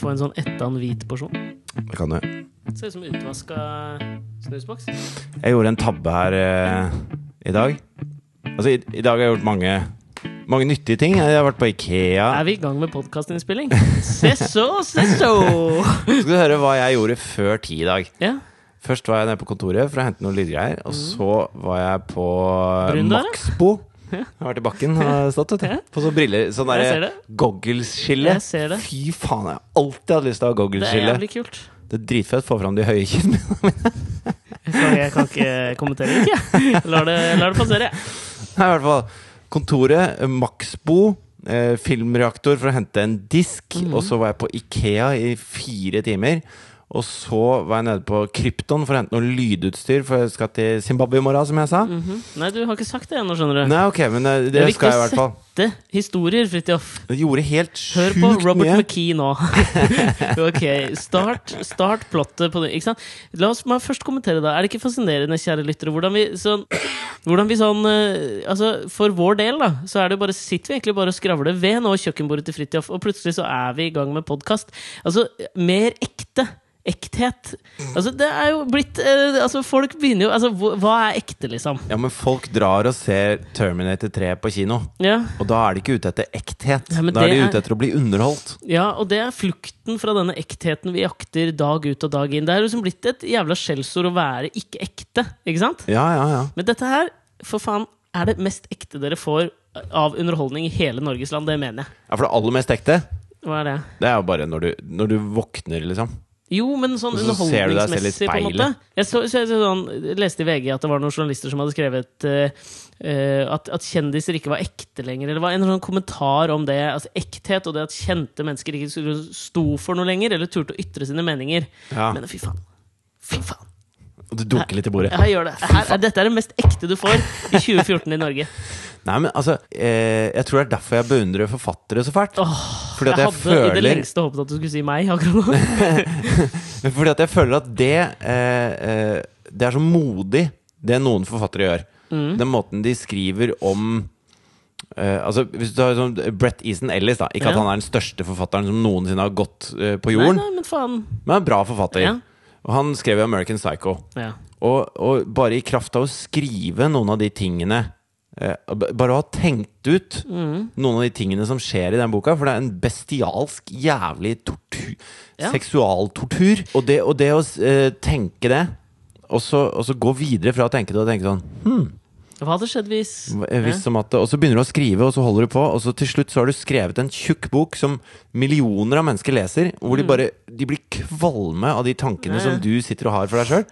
Jeg få en sånn ettan hvit porsjon? Det kan du. Ser ut som utvaska snusboks. Jeg gjorde en tabbe her eh, i dag. Altså, i, i dag har jeg gjort mange, mange nyttige ting. Jeg har vært på Ikea. Er vi i gang med podkastinnspilling? Se så, se så! Skal du høre hva jeg gjorde før ti i dag? Ja. Først var jeg nede på kontoret for å hente noen lydgreier. Og så var jeg på Brun? Maxbo. Jeg har vært i bakken og stått, vet Ja. du. På sånne briller. Sånn Jeg derre. Jeg det. Fy faen, jeg har alltid hatt lyst til å ha goggleskille. Det er jævlig kult. Det er dritfett. Få fram de høye kinnene. mine. jeg kan ikke kommentere det, ikke jeg. Lar det, lar det passere. Nei, i hvert fall. Kontoret, Maxbo, eh, filmreaktor for å hente en disk. mm. Og så var jeg på Ikea i fire timer. Og så var jeg nede på Krypton for å hente noe lydutstyr, for jeg skal til Zimbabwe i morgen, som jeg sa. Mhm. Nei, du har ikke sagt det ennå, skjønner du. Nei, ok, men eh, det, Det er skal jeg i hvert fall. sette historier, Fridtjof. Det gjorde helt Hør på Robert mye. McKee nå. ok, start, start plottet på det. Ikke sant? La oss først kommentere da. Er det ikke fascinerende, kjære lyttere, hvordan vi sånn, hvordan vi sånn eh, Altså, For vår del, da, så er det bare, sitter vi egentlig bare og skravler ved nå kjøkkenbordet til Fridtjof, og plutselig så er vi i gang med podkast. Altså, mer ekte. Ekthet. Altså, det er jo blitt eh, Altså, folk begynner jo Altså, hva hva er ekte, liksom? Ja, men folk drar og ser Terminator 3 på kino. Ja. Og da er de ikke ute etter ekthet. Ja, da er det de er- ute etter å bli underholdt. Ja, og det er flukten fra denne ektheten vi jakter dag ut og dag inn. Det er liksom blitt et jævla skjellsord å være ikke ekte, ikke sant? Ja, ja, ja. Men dette her, for faen, er det mest ekte dere får av underholdning i hele Norges land. Det mener jeg. ja for det aller mest ekte, Hva er det? det er jo bare når du, når du våkner, liksom. Jo, men sånn så underholdningsmessig, på en måte. Jeg, så, så, så, sånn, leste i VG at det var noen journalister som hadde skrevet eh, at, at kjendiser ikke var ekte lenger. Eller var en sånn kommentar om det. Altså ekthet og det at kjente mennesker ikke sto for noe lenger, eller turte å ytre sine meninger. Ja. Men fy faen. Fy faen. Og du dunker litt i bordet. Gjør det. Her, er- dette er det mest ekte du får i 2014 i Norge. Nei, men altså eh, Jeg tror det er derfor jeg beundrer forfattere så fælt. Åh, Fordi at jeg jeg hadde i det lengste håpet at du skulle si meg akkurat nå. Fordi at jeg føler at det eh, eh, Det er så modig, det noen forfattere gjør. Mm. Den måten de skriver om Uh, altså Hvis du tar sånn Brett Easton Ellis, da. Ikke Ja. at han er den største forfatteren som noensinne har gått uh, på jorden, nei, nei, men faen. men han er en bra forfatter. Ja. Og han skrev jo American Psycho. Ja. Og, og bare i kraft av å skrive noen av de tingene Bare å ha tenkt ut Mm. noen av de tingene som skjer i den boka, for det er en bestialsk, jævlig tortur Ja. Seksualtortur. Og det, og det å uh, tenke det, og så, og så gå videre fra å tenke det og tenke sånn hmm. Hva hadde skjedd hvis hvis som at, Og så begynner du å skrive, og så holder du på, og så til slutt så har du skrevet en tjukk bok som millioner av mennesker leser, hvor de bare De blir kvalme av de tankene Mm. Ja. som du sitter og har for deg sjøl.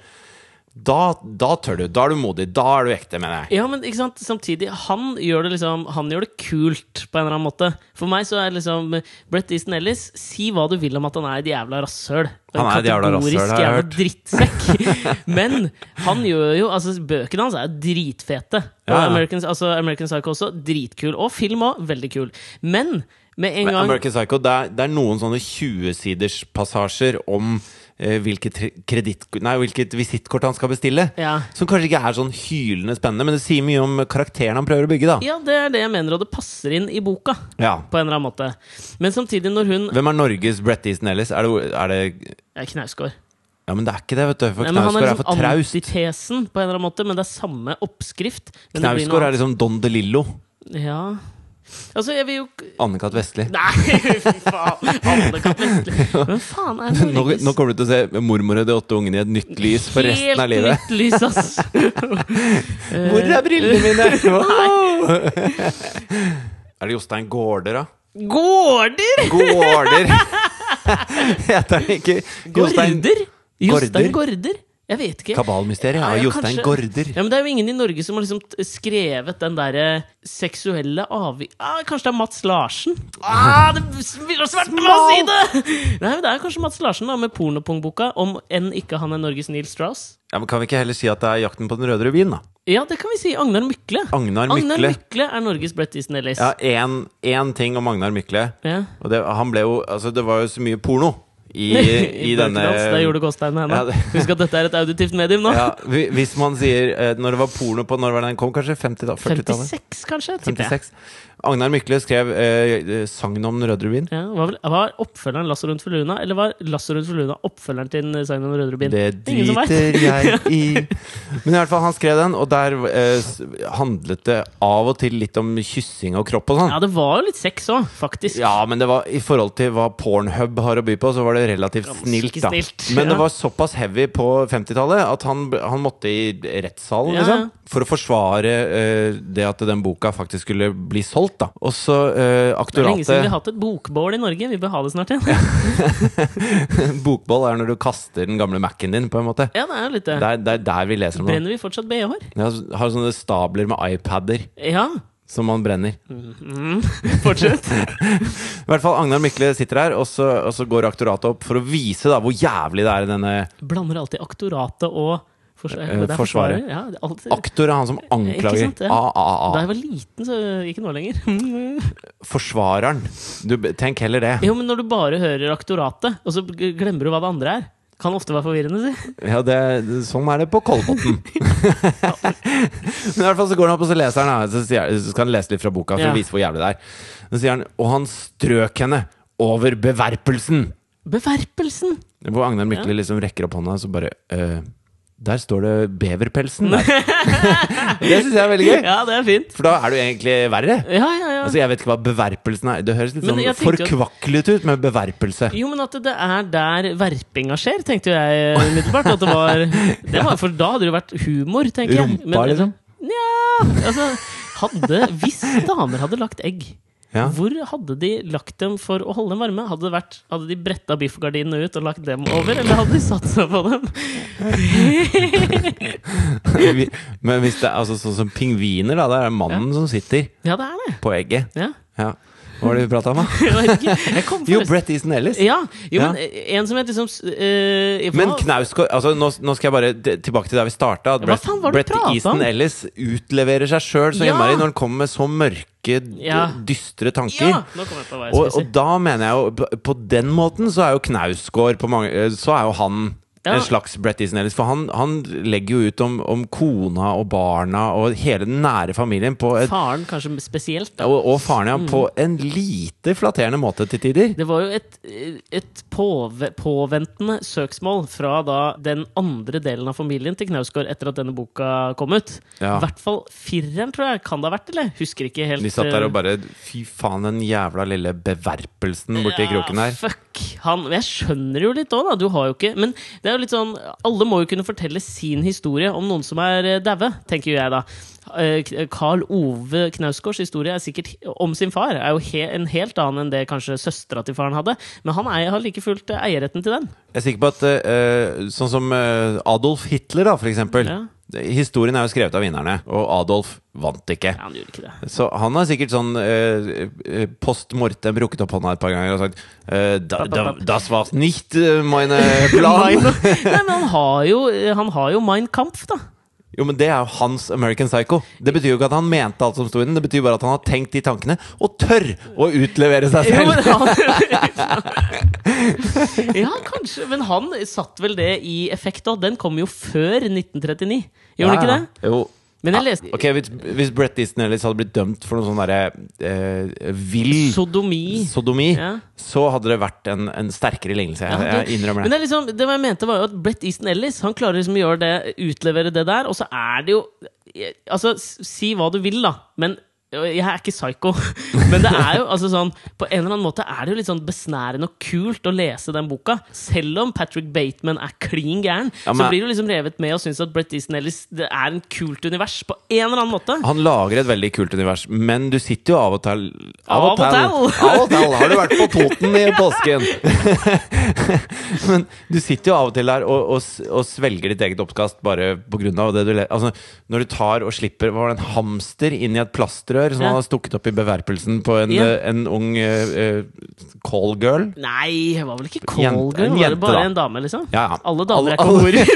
Da, da tør du. Da er du modig. Da er du ekte, mener jeg. Ja, men ikke sant, samtidig Han gjør det liksom Han gjør det kult, på en eller annen måte. For meg så er liksom Brett Easton Ellis Si hva du vil om at han er et jævla rasshøl. Han er et jævla rasshøl, har jeg hørt. drittsekk. men han gjør jo Altså, bøkene hans er dritfete. Og Ja. American, altså, American Psycho også. Dritkul. Og film òg. Veldig kul. Men med en Men gang American Psycho, det er, det er noen sånne 20-siders passasjer om hvilket, tre- nei, hvilket visittkort han skal bestille. Ja. Som kanskje ikke er sånn hylende spennende, men det sier mye om karakteren han prøver å bygge. da ja, det er det jeg mener, og det passer inn i boka. Ja. På en eller annen måte. Men samtidig, når hun Hvem er Norges Brett Easton Ellis? Er det, er det Ja, Knausgård. Ja, men det er ikke det, vet du. For Nei, Knausgård er er for liksom traust. antitesen på en eller annen måte, men det er samme oppskrift. Knausgård er liksom Don DeLillo. Ja Altså, jeg vil jo Anne-Kat. Vestli. Nei, fy faen! Anne-Kat. Vestli. Hvem faen er Nå, Norges nå kommer du til å se mormor og de åtte ungene i et nytt lys for resten av livet. Helt nytt lys, ass! Hvor er brillene mine? Wow! er det Jostein Gaarder, da? Gårder! Gårder! Heter han ikke Jostein Gårder? Jostein Gaarder? Jeg vet ikke. Kabalmysteriet? av Ja, Jostein kanskje. Gaarder. Ja, men Det er jo ingen i Norge som har liksom skrevet den derre seksuelle avvik... Ah, kanskje det er Mats Larsen? Ah, det ville svært meg å si det! Nei, men Det er kanskje Mats Larsen da med Pornopung-boka, om enn ikke han er Norges Neil Strauss. Ja, men Kan vi ikke heller si at det er Jakten på den røde rubin, da? Ja, det kan vi si. Agnar Mykle. Agnar Agnar Mykle. Mykle er Norges Brett Easton Ellis. Ja, én ting om Agnar Mykle. Ja. Og det, han ble jo, altså det var jo så mye porno i, i denne Berkelans, Der gjorde Gåstein henne. Ja, det- Husk at dette er et auditivt medium nå. ja, Hvis man sier eh, når det var porno på Når var den kom? Kanskje 50 da, 40-tallet? 56, kanskje? tipper jeg. 56. Agnar Mykle skrev eh, sangen om den røde rubin. Ja, var, vel, var oppfølgeren 'Lasso rundt for luna', eller var 'Lasso rundt for luna' oppfølgeren til sangen om den Røde Rubin? Det driter jeg i. Men i hvert fall, han skrev den, og der eh, handlet det av og til litt om kyssing og kropp og sånn. Ja, det var jo litt sex òg, faktisk. Ja, men det var i forhold til hva Pornhub har å by på, så var det relativt snilt, da. snilt, Men det var såpass heavy på 50-tallet at han, han måtte i rettssalen, Ja, liksom. For å forsvare eh, det at den boka faktisk skulle bli solgt, da. Også eh, aktoratet Det er lenge siden vi har hatt et bokbål i Norge. Vi bør ha det snart igjen. bokbål er når du kaster den gamle Mac-en din, på en måte. Ja, det er jo litt det. Det er, det er der vi leser om. Brenner vi fortsatt BH-er? Ja, har sånne stabler med iPader Ja. som man brenner. Mm, fortsett. I hvert fall Agnar Mykle sitter her, og så, og så går aktoratet opp for å vise da hvor jævlig det er i denne Blander alltid aktoratet og Eh, er Forsvaret. Ja, alltid, Aktor er han som anklager sant, ja. A, A, Da jeg var liten, så ikke nå lenger. Forsvareren. Du, tenk heller det. Jo, men når du bare hører aktoratet, og så glemmer du hva det andre er, kan ofte være forvirrende, si. Ja, det, sånn er det på Kolbotn. Men i hvert fall så går han opp og så leser han, så skal han lese litt fra boka for Ja. å vise hvor jævlig det er. Så sier han Og han strøk henne over beverpelsen. Beverpelsen! Hvor Agnar Mykle liksom rekker opp hånda, og så bare «Øh, Der står det beverpelsen. Der. det syns jeg er veldig gøy. Ja, det er fint. For da er du egentlig verre. Ja, ja, ja. Altså Jeg vet ikke hva beverpelsen er. Det høres litt sånn forkvaklet ut med beverpelse. Jo, men at det er der verpinga skjer, tenkte jeg eh, umiddelbart. At det var, det var For da hadde det jo vært humor, tenker jeg. Rumpa, liksom? Nja Altså, hadde Hvis damer hadde lagt egg, Ja. hvor hadde de lagt dem for å holde dem varme? Hadde, det vært, hadde de bretta biffgardinene ut og lagt dem over, eller hadde de satt seg på dem? Men hvis det er altså, sånn som pingviner, da. Det er mannen som sitter Ja, det er det. på egget. Ja. Hva var det vi prata om, da? Jo, Brett Easton Ellis. Ja, jo, Ja. men en som het liksom uh, Men Knausgård altså, nå, nå skal jeg bare tilbake til der vi starta. Brett, Brett Easton? Ellis utleverer seg sjøl så Ja. innmari når han kommer med så mørke, Ja. dystre tanker. Ja, Og, og da mener jeg jo på- den måten så er jo Knausgård på mange, eh, Så er jo han Ja. en slags Brett Easton Ellis. For han, han legger jo ut om, om kona og barna og hele den nære familien på et, Faren kanskje spesielt. Da. og, og faren ja, Mm. på en lite flatterende måte til tider. Det var jo et, et påve, påventende søksmål fra da den andre delen av familien til Knausgård etter at denne boka kom ut. I hvert fall fireren, tror jeg. Kan det ha vært, eller? Husker ikke helt. De satt der og eh, bare Fy faen, den jævla lille beverpelsen borti kroken her. Fuck han. Jeg skjønner jo litt òg, da. Du har jo ikke Men det er jo litt sånn Alle må jo kunne fortelle sin historie om noen som er eh, daue, tenker jo jeg da. Eh, Karl Ove Knausgårds historie er sikkert om sin far er jo he en helt annen enn det kanskje søstera til faren hadde. Men han er, har like fullt eh, eierretten til den. Jeg er sikker på at uh, sånn som Adolf Hitler, da, for eksempel. Ja. Historien er jo skrevet av vinnerne, og Adolf vant ikke. Ja, han gjorde ikke det. Så han har sikkert sånn eh, eh, post mortem rukket opp hånda et par ganger og sagt eh, da, da, Das war nicht eh, meine Plan. Nei, men han har jo, han har jo Mein Kampf, da. Jo, men det er jo hans American Psycho. Det betyr jo ikke at han mente alt som sto i den. Det betyr bare at han har tenkt de tankene, og tør å utlevere seg Jo, selv. men han, ja, kanskje. Men han satt vel det i effekt òg. Den kom jo før 1939. Gjorde den ikke det? Jo. Men jeg leste Ok, Hvis, hvis Brett Easton Ellis hadde blitt dømt for noe sånn derre eh, vill Sodomi. sodomi, Ja. så hadde det vært en, en sterkere lignelse. Jeg, Ja, det- jeg innrømmer Men det. det, er liksom, det jeg mente var jo at Brett Easton Ellis Han klarer liksom å gjøre det, utlevere det der, og så er det jo Altså, si hva du vil, da, men jeg er ikke psycho, men det er jo altså sånn På en eller annen måte er det jo litt sånn besnærende og kult å lese den boka. Selv om Patrick Bateman er klin gæren, Ja, så blir du liksom revet med og syns at Brett Easton Ellis det er en kult univers på en eller annen måte. Han lager et veldig kult univers, men du sitter jo av og til Av og til. Av og til har du vært på Toten i påsken! men du sitter jo av og til der og, og, og svelger ditt eget oppkast bare på grunn av det du ler. Altså, når du tar og slipper Hva var det, en hamster inn i et plastrør som Ja. han har stukket opp i beverpelsen på en, Ja. eh, en ung uh, callgirl? Nei, det var vel ikke Jente- callgirl? det Var det bare da. en dame, liksom? Ja, ja. Alle damer er horer.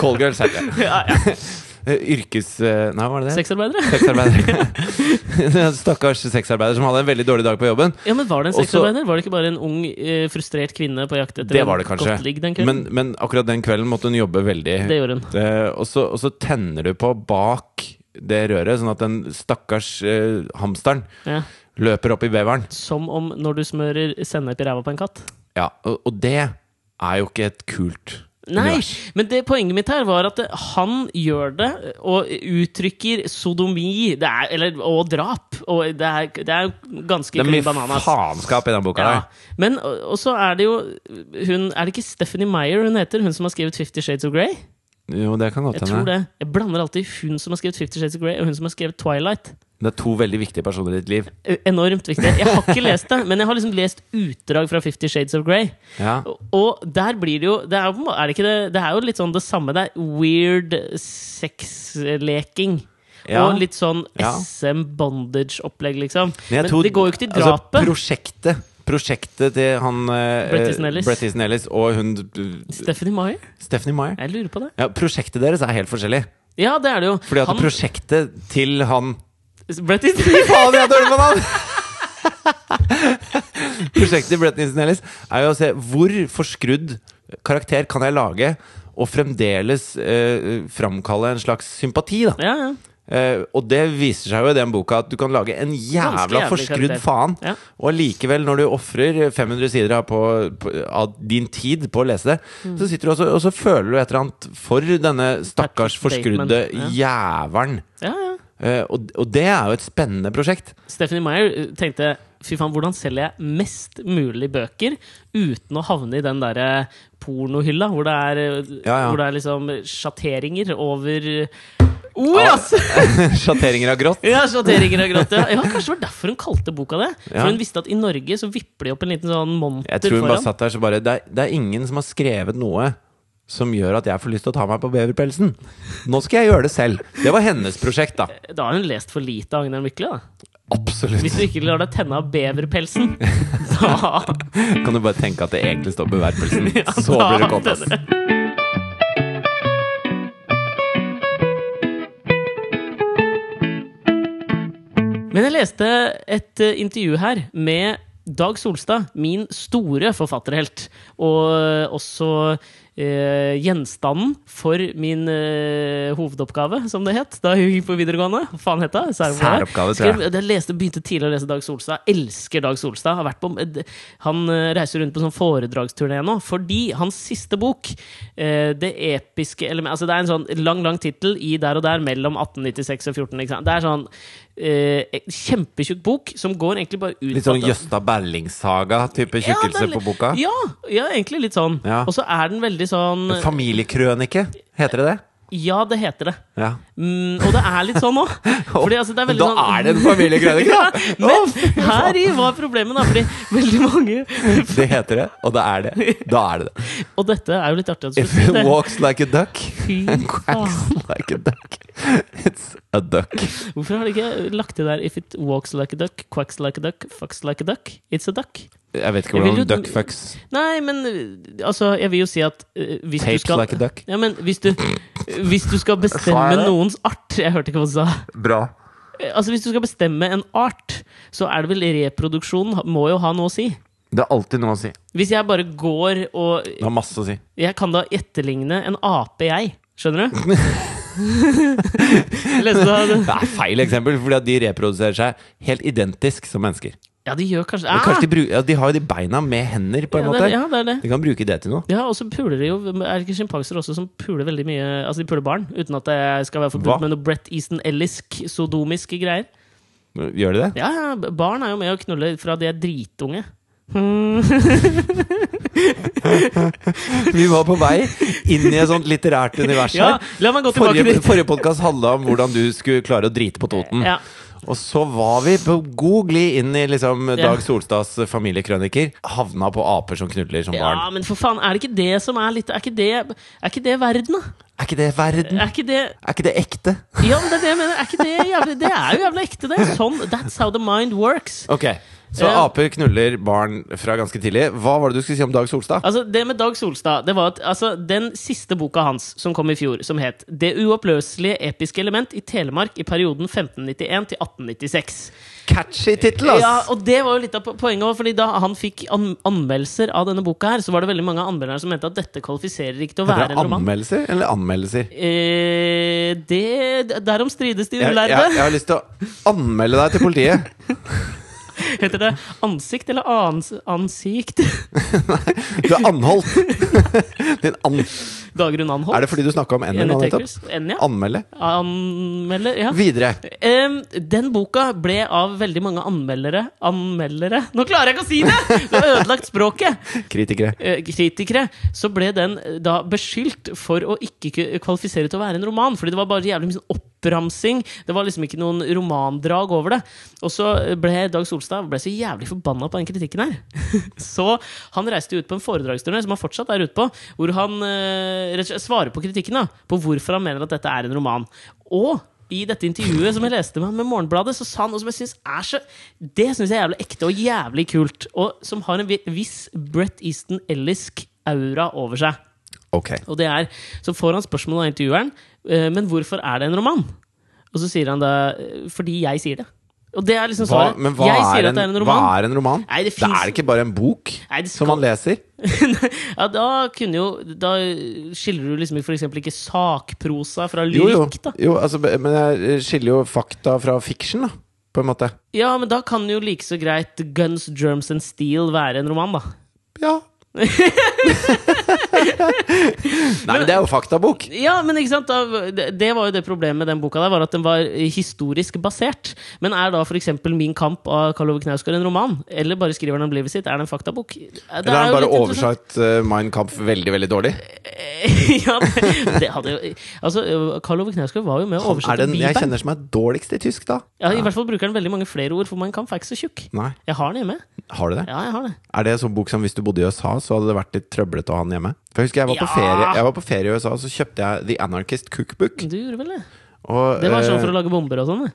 Callgirl, sa jeg. ja, ja. eh, yrkes... eh, Nei, hva var det det? Sexarbeidere? Sexarbeider. Stakkars sexarbeider som hadde en veldig dårlig dag på jobben. Ja, men Var det en sexarbeider? Var det ikke bare en ung, eh, frustrert kvinne på jakt etter Det var det kanskje. godt ligg den kvelden? Men, men akkurat den kvelden måtte hun jobbe veldig. det gjorde hun. Eh, og så tenner du på bak det røret, sånn at den stakkars eh, hamsteren Ja. løper opp i beveren. Som om når du smører sennep i ræva på en katt. Ja, og, og det er jo ikke et kult Nei, univers. men det poenget mitt her var at han gjør det og uttrykker sodomi det er, eller, og drap. Og det er, det er ganske Det er mye bananas. faenskap i den boka Ja. der. Men og og så er det jo hun, Er det ikke Stephanie Meyer hun heter? Hun som har skrevet Fifty Shades of Grey? Jo, det kan godt Jeg tror hende. det. Jeg blander alltid hun som har skrevet Fifty Shades of Grey, og hun som har skrevet Twilight. Det er to veldig viktige personer i ditt liv. Eh, Enormt viktig. Jeg har ikke lest det, men jeg har liksom lest utdrag fra Fifty Shades of Grey. Ja. Og- Og der blir det jo Det er jo, på en må- er det ikke det, det er jo litt sånn det samme. Det er weird sexleking. Ja. Og litt sånn Ja. SM bondage-opplegg, liksom. Men jeg Men tror- det går jo ikke til Altså, drapet. prosjektet Prosjektet til han eh, Brett Easton Ellis. Ellis og hun Stephanie Meyer? Stephanie Meyer. Jeg lurer på det. Ja, prosjektet deres er helt forskjellig. Ja, det er det jo. Fordi at Han- prosjektet til han Brett Easton Faen, jeg dårlig på navn! Prosjektet til Brett Easton Ellis er jo å se hvor forskrudd karakter kan jeg lage, og fremdeles eh, framkalle en slags sympati. da Ja, ja. Eh, og det viser seg jo i den boka at du kan lage en jævla jævlig forskrudd faen. Ja. Og allikevel, når du ofrer 500 sider av, på, på, av din tid på å lese det, Mm. så sitter du også, og så føler du et eller annet for denne stakkars forskrudde ja. jævelen. ja, ja. Eh, og, og det er jo et spennende prosjekt. Stephanie Meyer eh, tenkte Fy faen, hvordan selger jeg mest mulig bøker uten å havne i den derre pornohylla, hvor det er. Hvor det er liksom sjatteringer over ord, Ah. altså! Sjatteringer av grått. Ja, sjatteringer av grått. Ja. ja, kanskje det var derfor hun kalte boka det. Ja. For hun visste at i Norge så vipper de opp en liten sånn monter Jeg tror hun bare foran. satt der så bare det er, det er ingen som har skrevet noe som gjør at jeg får lyst til å ta meg på beverpelsen. Nå skal jeg gjøre det selv. Det var hennes prosjekt, da. Da har hun lest for lite av Agnar Mykle, da. Absolutt. Hvis du ikke lar deg tenne av beverpelsen, da Kan du bare tenke at det egentlig står beverpelsen. Ja, Så blir det godt, ass. Men jeg leste et eh, intervju her med Dag Solstad, min store forfatterhelt. Og eh, også eh, gjenstanden for min eh, hovedoppgave, som det het da jeg gikk på videregående. Hva faen het det? Særoppgave, tror jeg. Jeg leste, begynte tidligere å lese Dag Solstad. Elsker Dag Solstad. På, han eh, reiser rundt på sånn foredragsturné nå fordi hans siste bok, eh, Det episke element altså Det er en sånn lang lang tittel i Der og der mellom 1896 og 14. Ikke sant? Det er sånn eh, kjempetjukk bok som går egentlig bare ut Litt sånn Jøsta Berling-saga-type tjukkelse er på boka? Ja, ja, egentlig litt sånn. Ja. Og så er den veldig sånn Familiekrønike, heter det det? Ja, det heter det. Ja. Mm, og det er litt sånn òg. Altså, da sånn er det en familiekrønike, ja! Men her i var problemet, da. Fordi veldig mange Det heter det, og det er det. Da er det det. Og dette er jo litt artig If it walks like a duck and quacks like a duck, it's a duck. Hvorfor har de ikke lagt det der If it walks like a duck, quacks like a duck, fucks like a duck, it's a duck? Jeg vet ikke hvordan jo- duck fucks Nei, men altså, jeg vil jo si at uh, hvis du skal like a duck. Ja, men hvis du, hvis du skal bestemme noens art Jeg hørte ikke hva du sa. Bra. Altså, hvis du skal bestemme en art, så er det vel reproduksjonen må jo ha noe å si. Det er alltid noe å si. Hvis jeg bare går og Det har masse å si. Jeg kan da etterligne en ape, jeg. Skjønner du? Leste du det? Det er feil eksempel, fordi at de reproduserer seg helt identisk som mennesker. Ja, de gjør kanskje ah! Kanskje de, bruk, ja, de har jo de beina med hender, på en ja, det, måte. ja, det er det. De kan bruke det til noe. Ja, og så puler de jo Er det ikke sjimpanser også som puler veldig mye Altså, de puler barn, uten at det skal være forbudt med noe Brett Easton Ellisk sodomiske greier. Gjør de det? Ja, ja, barn er jo med å knulle fra de er dritunge. Vi var på vei inn i et sånt litterært univers Ja, her. tilbake Forrige, forrige podkast handla om hvordan du skulle klare å drite på Toten. Ja. Og så var vi på god glid inn i liksom Dag Solstads familiekrøniker. Havna på aper som knuller som ja, barn. men for faen, er det ikke det som er litt Er ikke det, er ikke det verden, da? Er ikke det verden? Er ikke det Er ikke det ekte? Ja, men det er det jeg mener. Er ikke det jævlig Det er jo jævlig ekte, det. Sånn, That's how the mind works. Ok, Så Eh, aper knuller barn fra ganske tidlig. Hva var det du skulle si om Dag Solstad? Altså, det med Dag Solstad det var at altså, Den siste boka hans, som kom i fjor, som het 'Det uoppløselige episke element i Telemark i perioden 1591 til 1896'. Catchy tittel, ass! Ja, og det var jo litt av poenget også, fordi Da han fikk an anmeldelser av denne boka, her Så var det veldig mange anmeldere som mente at dette kvalifiserer ikke til å være en roman. anmeldelser eller anmeldelser? Eh, det Derom strides de Jeg, jeg, jeg har lyst til å anmelde deg til politiet. Heter det ansikt eller ans ansikt? Du er anholdt! Din an Dagrun Anholt? er det fordi du snakka om en nå nettopp? Takers? ja. Anmelde. Anmelde, Ja. Videre. Um, den boka ble av veldig mange anmeldere Anmeldere? Nå klarer jeg ikke å si det! Du har ødelagt språket! Kritikere. Uh, kritikere, så ble den eh, da beskyldt for å ikke kvalifisere til å være en roman. Fordi det var bare jævlig mye sånn oppramsing. Det var liksom ikke noen romandrag over det. Og så ble Dag Solstad ble så jævlig forbanna på den kritikken her. så han reiste ut på en foredragsturné, som han fortsatt er ute på, hvor han eh, svarer på kritikken. da På hvorfor han mener at dette er en roman. Og i dette intervjuet som jeg leste med han med Morgenbladet, så sa han noe som jeg synes er så Det syns jeg er jævlig ekte og jævlig kult, og som har en viss Brett Easton Ellisk aura over seg. Ok. Og det er, Så får han spørsmål av intervjueren Men hvorfor er det en roman? Og så sier han da eh, Fordi jeg sier det. Og det er liksom Hva, men hva jeg sier er, at det er en, en hva er en roman? Nei, det det er ikke bare en bok Nei, skal... som man leser. ja, da kunne jo Da skiller du liksom eksempel ikke sakprosa fra Jo, jo. lyrikk, da. jo altså, men jeg skiller jo fakta fra fiksjon, da. På en måte. Ja, men da kan jo like så greit Guns, Germs and Steel være en roman, da. Ja. Nei, men det er jo faktabok. Ja, men ikke sant det, var jo det problemet med den boka der, var at den var historisk basert. Men er da f.eks. Min kamp av Karl Ove Knausgård en roman? Eller bare skriver han om livet sitt? Er det en faktabok? Det er Eller har han bare oversatt uh, Mein Kampf veldig, veldig dårlig? ja, det, det hadde jo Altså, Karl Ove Knausgård var jo med å er oversette Bibelen. jeg kjenner som er dårligst i tysk, da. Ja, I hvert fall bruker han veldig mange flere ord, for Mein Kampf er ikke så tjukk. Nei, Jeg har den hjemme. har du det? Ja, jeg har det. Er det en sånn bok som hvis du bodde i USA, så hadde det vært litt trøblete å ha den hjemme? For jeg husker jeg var på ferie Jeg var på ferie i USA, og så kjøpte jeg The Anarchist Cookbook. Du gjorde vel det? Og, Det var sånn eh, for å lage bomber og sånn?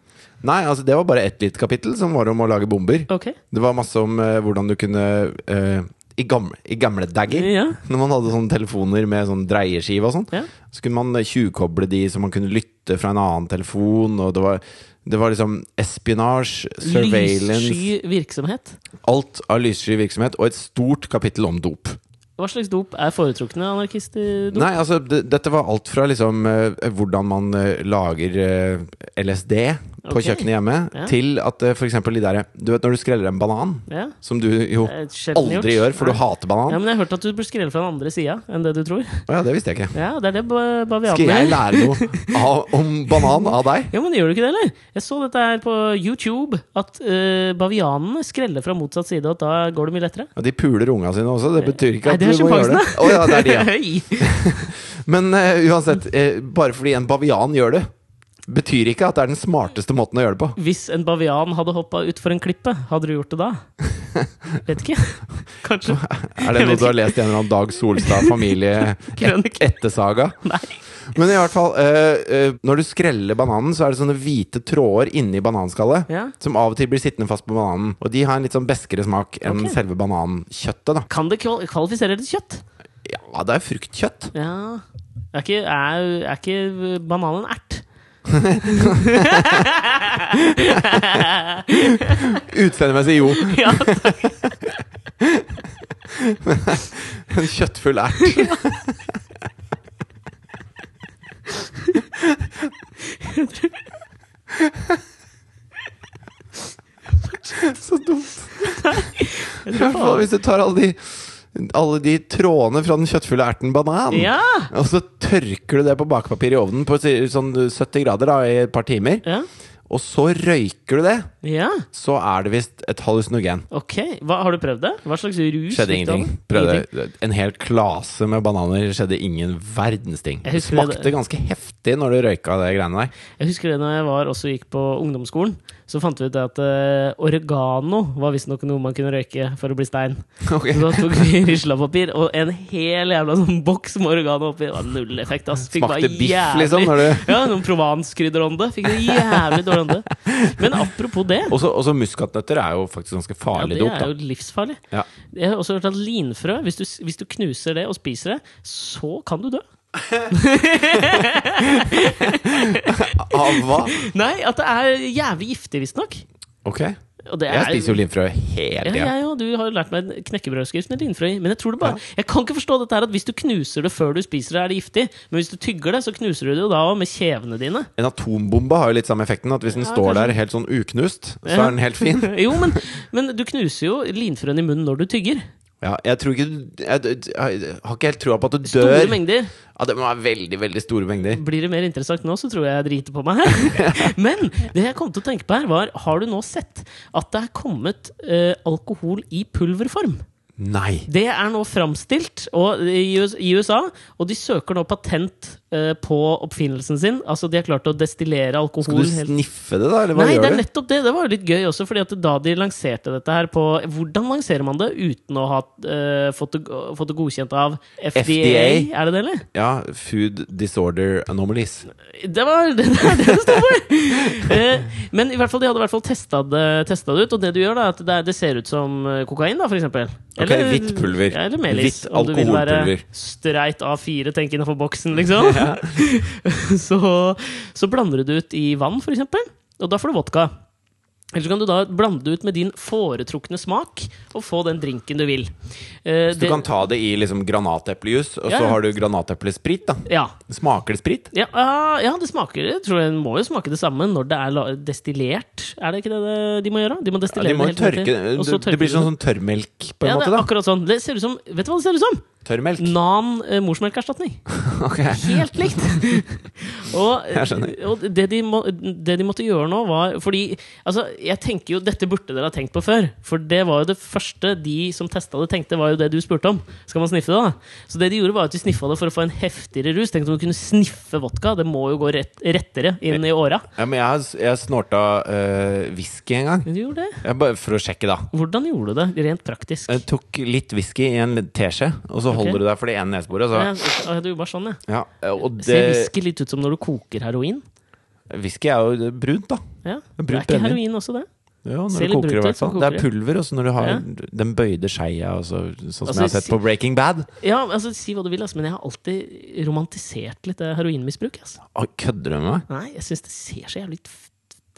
Nei, altså det var bare ett lite kapittel som var om å lage bomber. Okay. Det var masse om uh, hvordan du kunne uh, i, gamle, I gamle dager, Ja. når man hadde sånne telefoner med sånn dreieskive og sånn, Ja. så kunne man eh, tjuvkoble de så man kunne lytte fra en annen telefon, og det var, det var liksom espionage, surveillance Lyssky virksomhet. Alt av lyssky virksomhet, og et stort kapittel om dop. Hva slags dop er foretrukne anarkistdop? Nei, altså, dette var alt fra liksom uh, hvordan man uh, lager uh, LSD på Ok. kjøkkenet hjemme, Ja. til at uh, eksempel de der Du vet når du skreller en banan, Ja. som du jo aldri gjort. gjør, for du hater banan. Ja, men jeg har hørt at du bør skrelle fra den andre sida enn det du tror. Oh, ja, det visste jeg ikke. Ja, det er det ba- bavianene Skal jeg lære noe av, om banan av deg? Ja, men gjør du ikke det, eller? Jeg så dette her på YouTube, at bavianene skreller fra motsatt side, og at da går det mye lettere. Ja, de puler unga sine også. Det betyr ikke Nei, at det er sjimpansene. Oh, ja, det er de, ja. Men uh, uansett, uh, bare fordi en bavian gjør det, betyr ikke at det er den smarteste måten å gjøre det på. Hvis en bavian hadde hoppa utfor en klippe, hadde du gjort det da? Vet ikke. Kanskje. Er det noe du har lest i en eller annen Dag Solstad familie-ettersaga? Nei. Men i hvert fall, øh, øh, når du skreller bananen, så er det sånne hvite tråder inni bananskallet. Ja. Som av og til blir sittende fast på bananen. Og de har en litt sånn beskere smak enn okay. selve banankjøttet. da Kan det kval kvalifisere til kjøtt? Ja, det er fruktkjøtt. Ja Er ikke, er, er ikke bananen ert? Utseendemessig jo. Ja, En kjøttfull ert. Så dumt. I hvert fall hvis du tar alle de alle de trådene fra den kjøttfulle erten banan, ja. og så tørker du det på bakepapir i ovnen på sånn 70 grader da, i et par timer, ja. Og så røyker du det, ja. så er det visst et hallusinogen. Ok, Hva, Har du prøvd det? Hva slags rus Skjedde ingenting. Prøvde Ingenting. en hel klase med bananer, skjedde ingen verdens ting. Det smakte det- ganske heftig når du røyka det greiene der. Jeg husker det når jeg var også gikk på ungdomsskolen. Så fant vi ut at uh, oregano var visstnok noe man kunne røyke for å bli stein. Okay. Så da tok vi rislapapir og en hel jævla sånn boks med oregano oppi. Det var null effekt, ass. Fikk Smakte biff, jævlig- liksom? Du... Ja, noen provanskrydderånde. Fikk en jævlig dårlig ånde. Men apropos det. Også, også muskatnøtter er jo faktisk ganske farlig Ja, farlig det dop. er da. jo livsfarlig. Ja. Jeg har også hørt at linfrø, hvis du, hvis du knuser det og spiser det, så kan du dø. Av hva? Nei, at det er jævlig giftig, visstnok. Ok. Det Jeg er- spiser jo linfrø hele Ja, ja, ja. Du har jo lært meg en knekkebrødskrift med linfrø i. Men jeg tror det bare Jeg kan ikke forstå dette her at hvis du knuser det før du spiser det, er det giftig. Men hvis du tygger det, så knuser du det jo da med kjevene dine. En atombombe har jo litt samme effekten. At hvis den står kanskje. der helt sånn uknust, så er den helt fin. jo, men, men du knuser jo linfrøen i munnen når du tygger. Ja, jeg tror ikke du jeg, jeg, har ikke helt trua på at du Store dør. mengder. Ja, Det må være veldig veldig store mengder. Blir det mer interessant nå, så tror jeg jeg driter på meg her. Men det jeg kom til å tenke på her, var Har du nå sett at det er kommet eh, alkohol i pulverform? Nei! Det er nå framstilt i, USA, og de søker nå patent på oppfinnelsen sin. Altså, de har klart å destillere alkohol Skal du sniffe det, da? Eller hva Nei, det er nettopp det. Det var jo litt gøy også, fordi at da de lanserte dette her på Hvordan lanserer man det uten å ha uh, fått, det, fått det godkjent av FDA? FDA? Er det det, eller? Ja, Food Disorder Anomalies. Det var det, er det det står for! Eh, men i hvert fall, de hadde i hvert fall testa det, det ut, og det du gjør, da, at det, det ser ut som eh, kokain, da, for eksempel. Ok, hvitt pulver. Ja, eller melis. Hvitt om du vil være alkoholpulver. streit A4, tenk innenfor boksen, liksom. så, så blander du det ut i vann, eksempel, og da får du vodka. Eller så kan du da blande det ut med din foretrukne smak, og få den drinken du vil. Eh, Så du det- kan ta det i liksom granateplejus, og Ja, så har du granateplesprit. da Ja, Smaker det sprit? Ja, ah, ja, det smaker det. tror jeg må jo smake det samme når det er destillert. Er det ikke det de må gjøre? De må Ja, de må det helt tørke det. Det blir sånn, sånn tørrmelk, på en ja, måte. er akkurat sånn. Det ser ut som Vet du hva det ser ut som? Tørrmelk. Nan eh, morsmelkerstatning. okay. Helt likt! og, Jeg skjønner. og det, de må, det de måtte gjøre nå, var Fordi altså, jeg tenker jo Dette burde dere ha tenkt på før. For det var jo det første de som testa det, tenkte, var jo det du spurte om. Skal man sniffe det, da? Så det de gjorde, var at de sniffa det for å få en heftigere rus. Tenkte om du kunne sniffe vodka. Det må jo gå rett, rettere inn i åra. Ja, men jeg jeg snorta uh, whisky en gang. Du gjorde det. Jeg bare For å sjekke, da. Hvordan gjorde du det, rent praktisk? Jeg tok litt whisky i en teskje, og så holder holder du deg for det ene neseboret. Så, Ja, du gjorde bare sånn, ja. ja, og Ser whisky litt ut som når du koker heroin? whisky er jo brunt, da. Ja. Brunt Det er ikke brennevin. heroin også, det? Ja, når Ser du koker i hvert fall. Det er pulver, pulver, også når du har Ja. den bøyde skeia, så, sånn som Altså, jeg har sett si- på Breaking Bad. Ja, altså Si hva du vil, altså, men jeg har alltid romantisert litt det heroinmisbruk. Altså. Kødder du med meg? Nei, jeg syns det ser så jævlig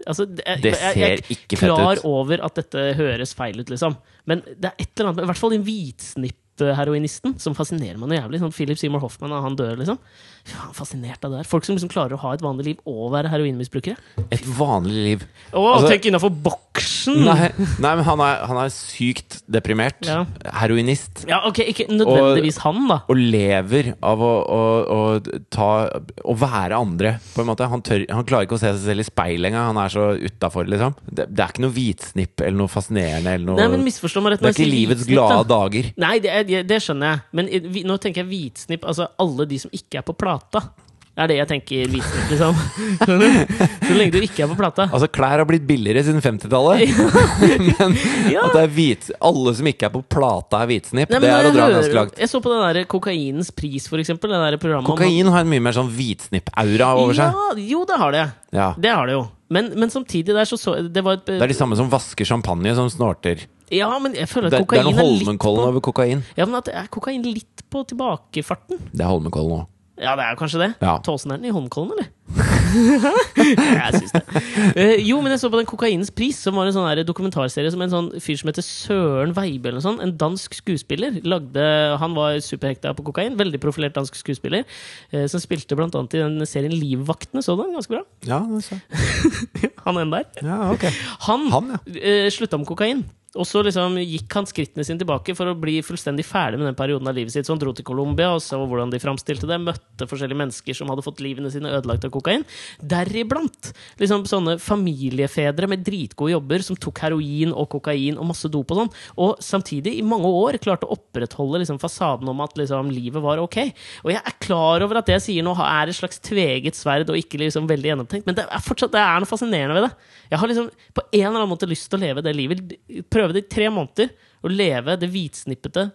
Altså, det, jeg, Det jeg, jeg ser er ikke fett klar over at dette høres feil ut, liksom. Men det er et eller annet I hvert fall den hvitsnipp-heroinisten som fascinerer meg noe jævlig. Sånn Philip Seymour Hoffman, han dør, liksom. Faen, fascinert av det der. Folk som liksom klarer å ha et vanlig liv og være heroinmisbrukere. Et vanlig liv. Å, Altså- tenk innafor boksen! Nei, nei men han er, han er sykt deprimert. Ja. Heroinist. Ja, ok, Ikke nødvendigvis han, da. Og lever av å, å, å ta Å være andre, på en måte. Han, tør, han klarer ikke å se seg selv i speilet engang. Han er så utafor, liksom. Det, det er ikke noe hvitsnipp eller noe fascinerende eller noe Nei, men misforstå meg rett Det er ikke livets da. glade dager. Nei, det, det skjønner jeg. Men nå tenker jeg hvitsnipp. Altså alle de som ikke er på plata. Det er det jeg tenker hvitsnipp, liksom. Så lenge du ikke er på plata. Altså, klær har blitt billigere siden 50-tallet. Men Ja. at det er hvit, alle som ikke er på plata, er hvitsnipp, Nei, det er å dra ganske langt. Jeg så på den der Kokainens pris, for eksempel. Om- Kokain har en mye mer sånn hvitsnipp-aura over seg. Ja, jo, det har det. Ja. Det har det jo. Men, men samtidig der så, så Det var et Det er de samme som vasker champagne, som snorter. Ja, men jeg føler at det er litt på Det er, på Holmenkollen over kokain. Ja, men at er kokain litt på tilbakefarten. Det er Holmenkollen òg. Ja, det er kanskje det. Ja. Tåsen er den i Holmenkollen, eller? jeg syns det. Uh, jo, men jeg så på den Kokainens pris, som var en sånn dokumentarserie som en sånn fyr som heter Søren Veibe, eller noe sånt, en dansk skuespiller, lagde Han var superhekta på kokain, veldig profilert dansk skuespiller, Uh, som spilte blant annet i den serien Livvaktene. Så du den? Ganske bra. Ja, det så. Han en der. ja, okay. Han, Han, ja. uh, slutta med kokain. Og så liksom gikk han skrittene sine tilbake for å bli fullstendig ferdig med den perioden av livet sitt. Så han dro til Colombia og så hvordan de framstilte det. Møtte forskjellige mennesker som hadde fått livene sine ødelagt av kokain. Deriblant liksom sånne familiefedre med dritgode jobber som tok heroin og kokain og masse dop og sånn. Og samtidig i mange år klarte å opprettholde liksom fasaden om at liksom livet var ok. Og jeg er klar over at det jeg sier nå er et slags tveget sverd og ikke liksom veldig gjennomtenkt, men det er fortsatt det er noe fascinerende ved det. Jeg har liksom på en eller annen måte lyst til å leve det livet. Prøve det i tre måneder. Å leve det hvitsnippete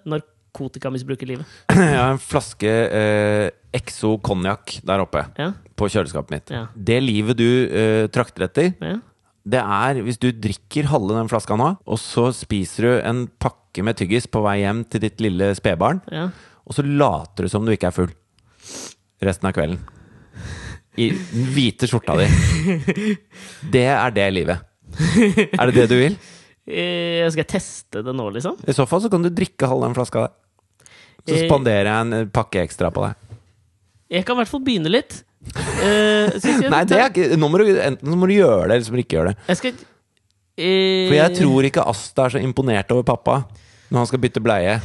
narkotikamisbrukerlivet. Jeg har en flaske eh, Exo konjakk der oppe Ja, på kjøleskapet mitt. Ja. Det livet du eh, trakter etter, ja. det er hvis du drikker halve den flaska nå, og så spiser du en pakke med tyggis på vei hjem til ditt lille spedbarn, ja. og så later du som du ikke er full resten av kvelden. I den hvite skjorta di. Det er det livet. Er det det du vil? Eh, Skal jeg teste det nå, liksom? I så fall så kan du drikke halve den flaska der. Så Eh. spanderer jeg en pakke ekstra på deg. Jeg kan i hvert fall begynne litt. Eh, jeg Nei, det er ikke Nå må du, enten så må du gjøre det, eller så må du ikke gjøre det. Jeg skal eh, For jeg tror ikke Asta er så imponert over pappa når han skal bytte bleie.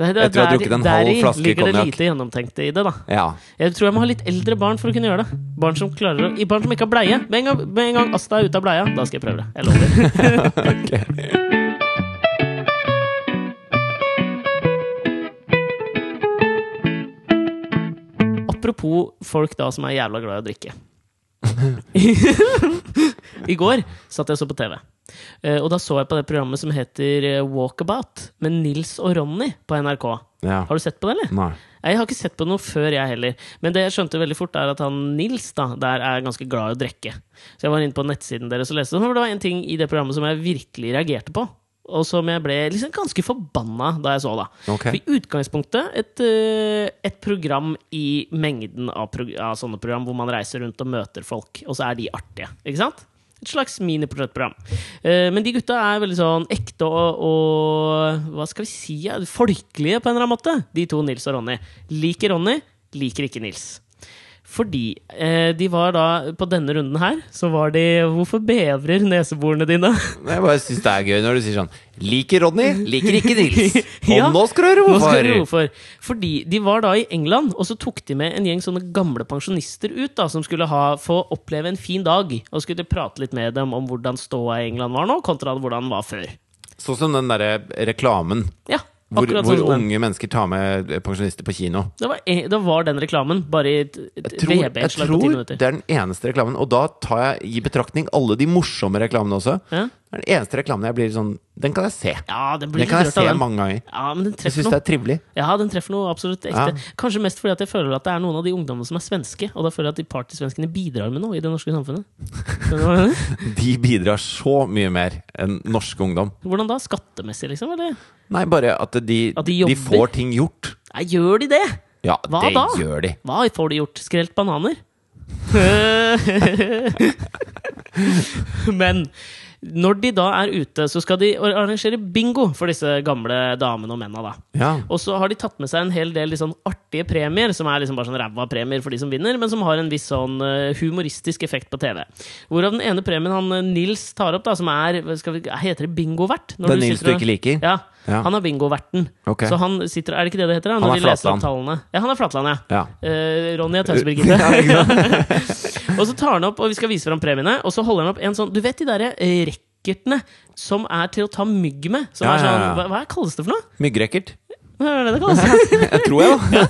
Nei, det, ha der- drukket en halv deri flaske ligger det konjakk. lite gjennomtenkte i det, da. Ja. Jeg tror jeg må ha litt eldre barn for å kunne gjøre det. Barn som klarer å, i barn som ikke har bleie. Med en, gang, med en gang Asta er ute av bleia, da skal jeg prøve det. Jeg lover. Apropos folk da som er jævla glad i å drikke. I går satt jeg og så på TV. Eh, Og da så jeg på det programmet som heter eh, Walkabout, med Nils og Ronny på NRK. ja. Har du sett på det, eller? Nei. Jeg har ikke sett på noe før, jeg heller. Men det jeg skjønte veldig fort, er at han Nils da, der er ganske glad i å drikke. Så jeg var inne på nettsiden deres og leste det var en ting i det programmet som jeg virkelig reagerte på. Og som jeg ble liksom ganske forbanna da jeg så. da Okay. For I utgangspunktet et, eh, et program i mengden av, prog av sånne program hvor man reiser rundt og møter folk, og så er de artige. Ikke sant? Et slags miniportrettprogram. Eh, men de gutta er veldig sånn ekte og, og hva skal vi si, folkelige på en eller annen måte. De to, Nils og Ronny. Liker Ronny, liker ikke Nils. Fordi eh, de var da På denne runden her, så var de Hvorfor bevrer neseborene dine? Jeg bare syns det er gøy når du sier sånn Liker Ronny, liker ikke Nils. Og Ja. nå skal du høre hvorfor! hvorfor. Fordi de var da i England, og så tok de med en gjeng sånne gamle pensjonister ut, da, som skulle ha, få oppleve en fin dag. Og skulle prate litt med dem om hvordan ståa i England var nå, kontra hvordan den var før. Sånn som den derre reklamen Ja, hvor, sånn hvor unge mennesker tar med pensjonister på kino. Det var, det var den reklamen, bare i et, et Jeg tror, jeg VB-innslag på ti tror det er den eneste reklamen, og da tar jeg i betraktning alle de morsomme reklamene også. Ja, Det er den eneste reklamen jeg blir sånn Den kan jeg se. ja den blir Den kan jeg se den. mange ganger. Ja, men den Jeg syns det er trivelig. Ja, den treffer noe absolutt ekte. Ja. Kanskje mest fordi at jeg føler at det er noen av de ungdommene som er svenske, og da føler jeg at de partysvenskene bidrar med noe i det norske samfunnet. De bidrar så mye mer enn norsk ungdom. Hvordan da? Skattemessig, liksom? Eller? Nei, bare at de, At de de, får ting gjort. Nei, gjør de det? Ja, Hva det da? gjør de. Hva får de gjort? Skrelt bananer? Men når de da er ute, så skal de arrangere bingo for disse gamle damene og mennene. da. Ja. Og så har de tatt med seg en hel del sånn artige premier, som er liksom bare sånn ræva premier for de som vinner, men som har en viss sånn eh, humoristisk effekt på TV. Hvorav den ene premien han eh, Nils tar opp, da, som er vi, Heter det bingovert? Det er Nils du ikke liker? Ja. Ja. Han er bingoverten. Okay. Så han sitter Er det ikke det det heter? da? Han er de leser opp tallene. Ja, han er Flatland, ja. Ja. Eh, Ronny er Tønsberg-Birgitte. Ja, og så tar han opp, og vi skal vise fram premiene, og så holder han opp en sånn Du vet de derre racketene som er til å ta mygg med? Som Ja, er sånn, ja, ja. hva, hva kalles det for noe? Myggrekkert? Hva er det det kalles? Jeg tror jeg, da.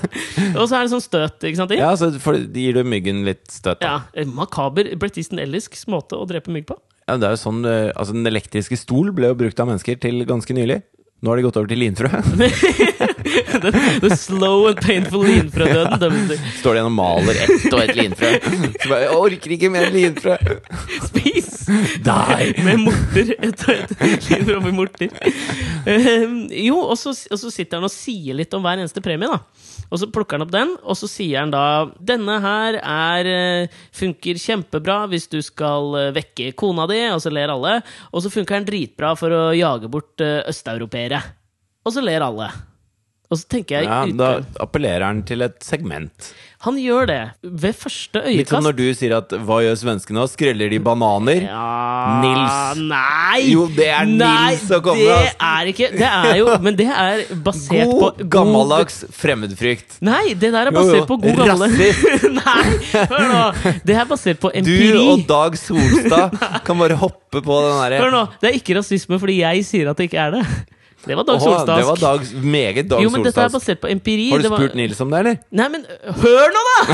og så er det sånn støt, ikke sant? i? Ja, så gir du myggen litt støt. Da. Ja, Makaber, Brett Easton Ellisk måte å drepe mygg på. Ja, det er jo sånn, eh, altså Den elektriske stol ble jo brukt av mennesker til ganske nylig. Nå har de gått over til linfrø. the, the slow and painful linfrødøden. Ja. Står det og maler ett og ett linfrø. Så bare, jeg orker ikke mer linfrø! Spis! Die! Med morter. Et og et linfrø med morter. Uh, jo, og så, og så sitter han og sier litt om hver eneste premie, da. Og så plukker han opp den, og så sier han da Denne her er eh, funker kjempebra hvis du skal eh, vekke kona di, og så ler alle. Og så funker den dritbra for å jage bort eh, østeuropeere. Og så ler alle. Og så tenker jeg Ja, da appellerer han til et segment. Han gjør det ved første øyekast Litt som når du sier at 'hva gjør svenskene nå'? Skreller de bananer? Ja, Nils. Nei! Jo, det er nei, Nils som kommer, Det er ikke Det er jo Men det er basert God, på gammeldags fremmedfrykt. Nei, det der er Jo, jo. basert på god Rasist. Nei, hør nå! Det er basert på empiri. Du og Dag Solstad kan bare hoppe på den Hør nå, Det er ikke rasisme fordi jeg sier at det ikke er det. Det var Dag Solstad. Det var. Dag, meget Dag Jo, men dette er Solstadsk. basert på empiri. Har du Det var- spurt Nils om det, eller? Nei, men øh, hør nå, da!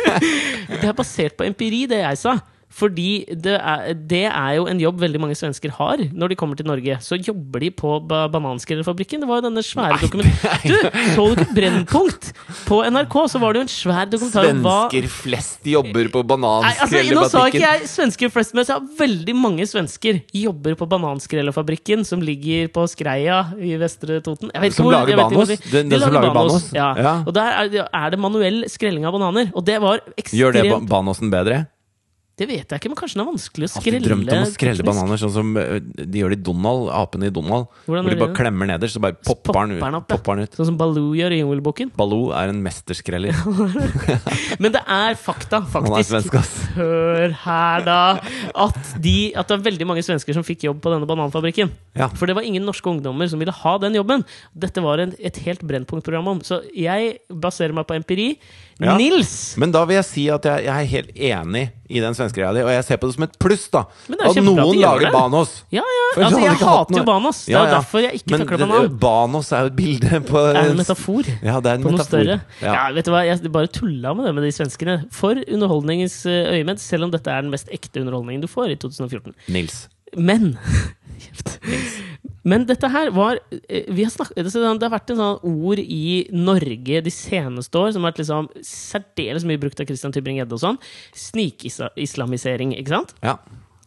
det er basert på empiri, det jeg sa. Fordi det er, det er jo en jobb veldig mange svensker har når de kommer til Norge. Så jobber de på ba bananskrellerfabrikken. Det var jo denne svære dokumentaren Du, så du ikke Brennpunkt? På NRK så var det jo en svær dokumentar Svensker flest jobber på bananskrellerfabrikken. altså, Nå sa ikke jeg svensker flest, men jeg sa veldig mange svensker jobber på Bananskrellerfabrikken, som ligger på Skreia i Vestre Toten. Jeg vet Som hvor- lager jeg vet ikke hvor Banos? de- Den- de den som lager Banos? Ja. Ja. Og der er, det- er det manuell skrelling av bananer. Og det var ekstremt Gjør det ba- Banosen bedre? Det vet jeg ikke, men kanskje den er vanskelig å skrelle? Alltid drømt om å skrelle teknisk. bananer, sånn som eh, de gjør det i Donald. Apene i Donald. Hvordan Hvor de bare det? klemmer nederst, så bare popper popper den ut. opp, ja. Popper den ut. Sånn som Baloo gjør i Jungelboken. Baloo er en mesterskreller. Men det er fakta, Han er faktisk. svensk. Hør her, da! At, de, at det er veldig mange svensker som fikk jobb på denne bananfabrikken. Ja. For det var ingen norske ungdommer som ville ha den jobben. Dette var en, et helt Brennpunkt-program om. Så jeg baserer meg på empiri. Ja. Nils! Men da vil jeg si at jeg, jeg er helt enig i den svenske greia di, og jeg ser på det som et pluss, da. At noen lager det. Banos. Ja, ja. For Altså, jeg hater jo. Banos. Det er Ja, ja. derfor jeg ikke takler det- banan. Banos er jo et bilde på Det er en metafor. Ja, det er en på noe metafor. større. Ja. Ja. vet du hva, Jeg bare tulla med det med de svenskene. For underholdningens eh, øyemed, selv om dette er den mest ekte underholdningen du får i 2014. Nils. Men Kjeft. Men dette her var eh, vi har snakket, det det har vært en sånn ord i Norge de seneste år som har vært liksom særdeles mye brukt av Christian Tybring-Gjedde og sånn. Snikislamisering, ikke sant? Ja.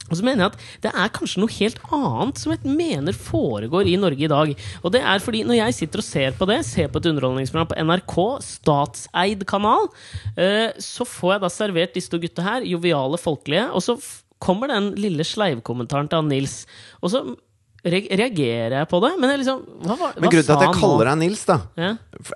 Og så mener jeg at det er kanskje noe helt annet som jeg mener foregår i Norge i dag. Og det er fordi når jeg sitter og ser på det, ser på et underholdningsprogram på NRK, statseid kanal, eh, så får jeg da servert disse to gutta her, joviale, folkelige, og så kommer den lille sleivkommentaren til han Nils. Og så reagerer jeg på det, men liksom Hva, hva Men grunnen til at jeg kaller deg Nils, da, ja?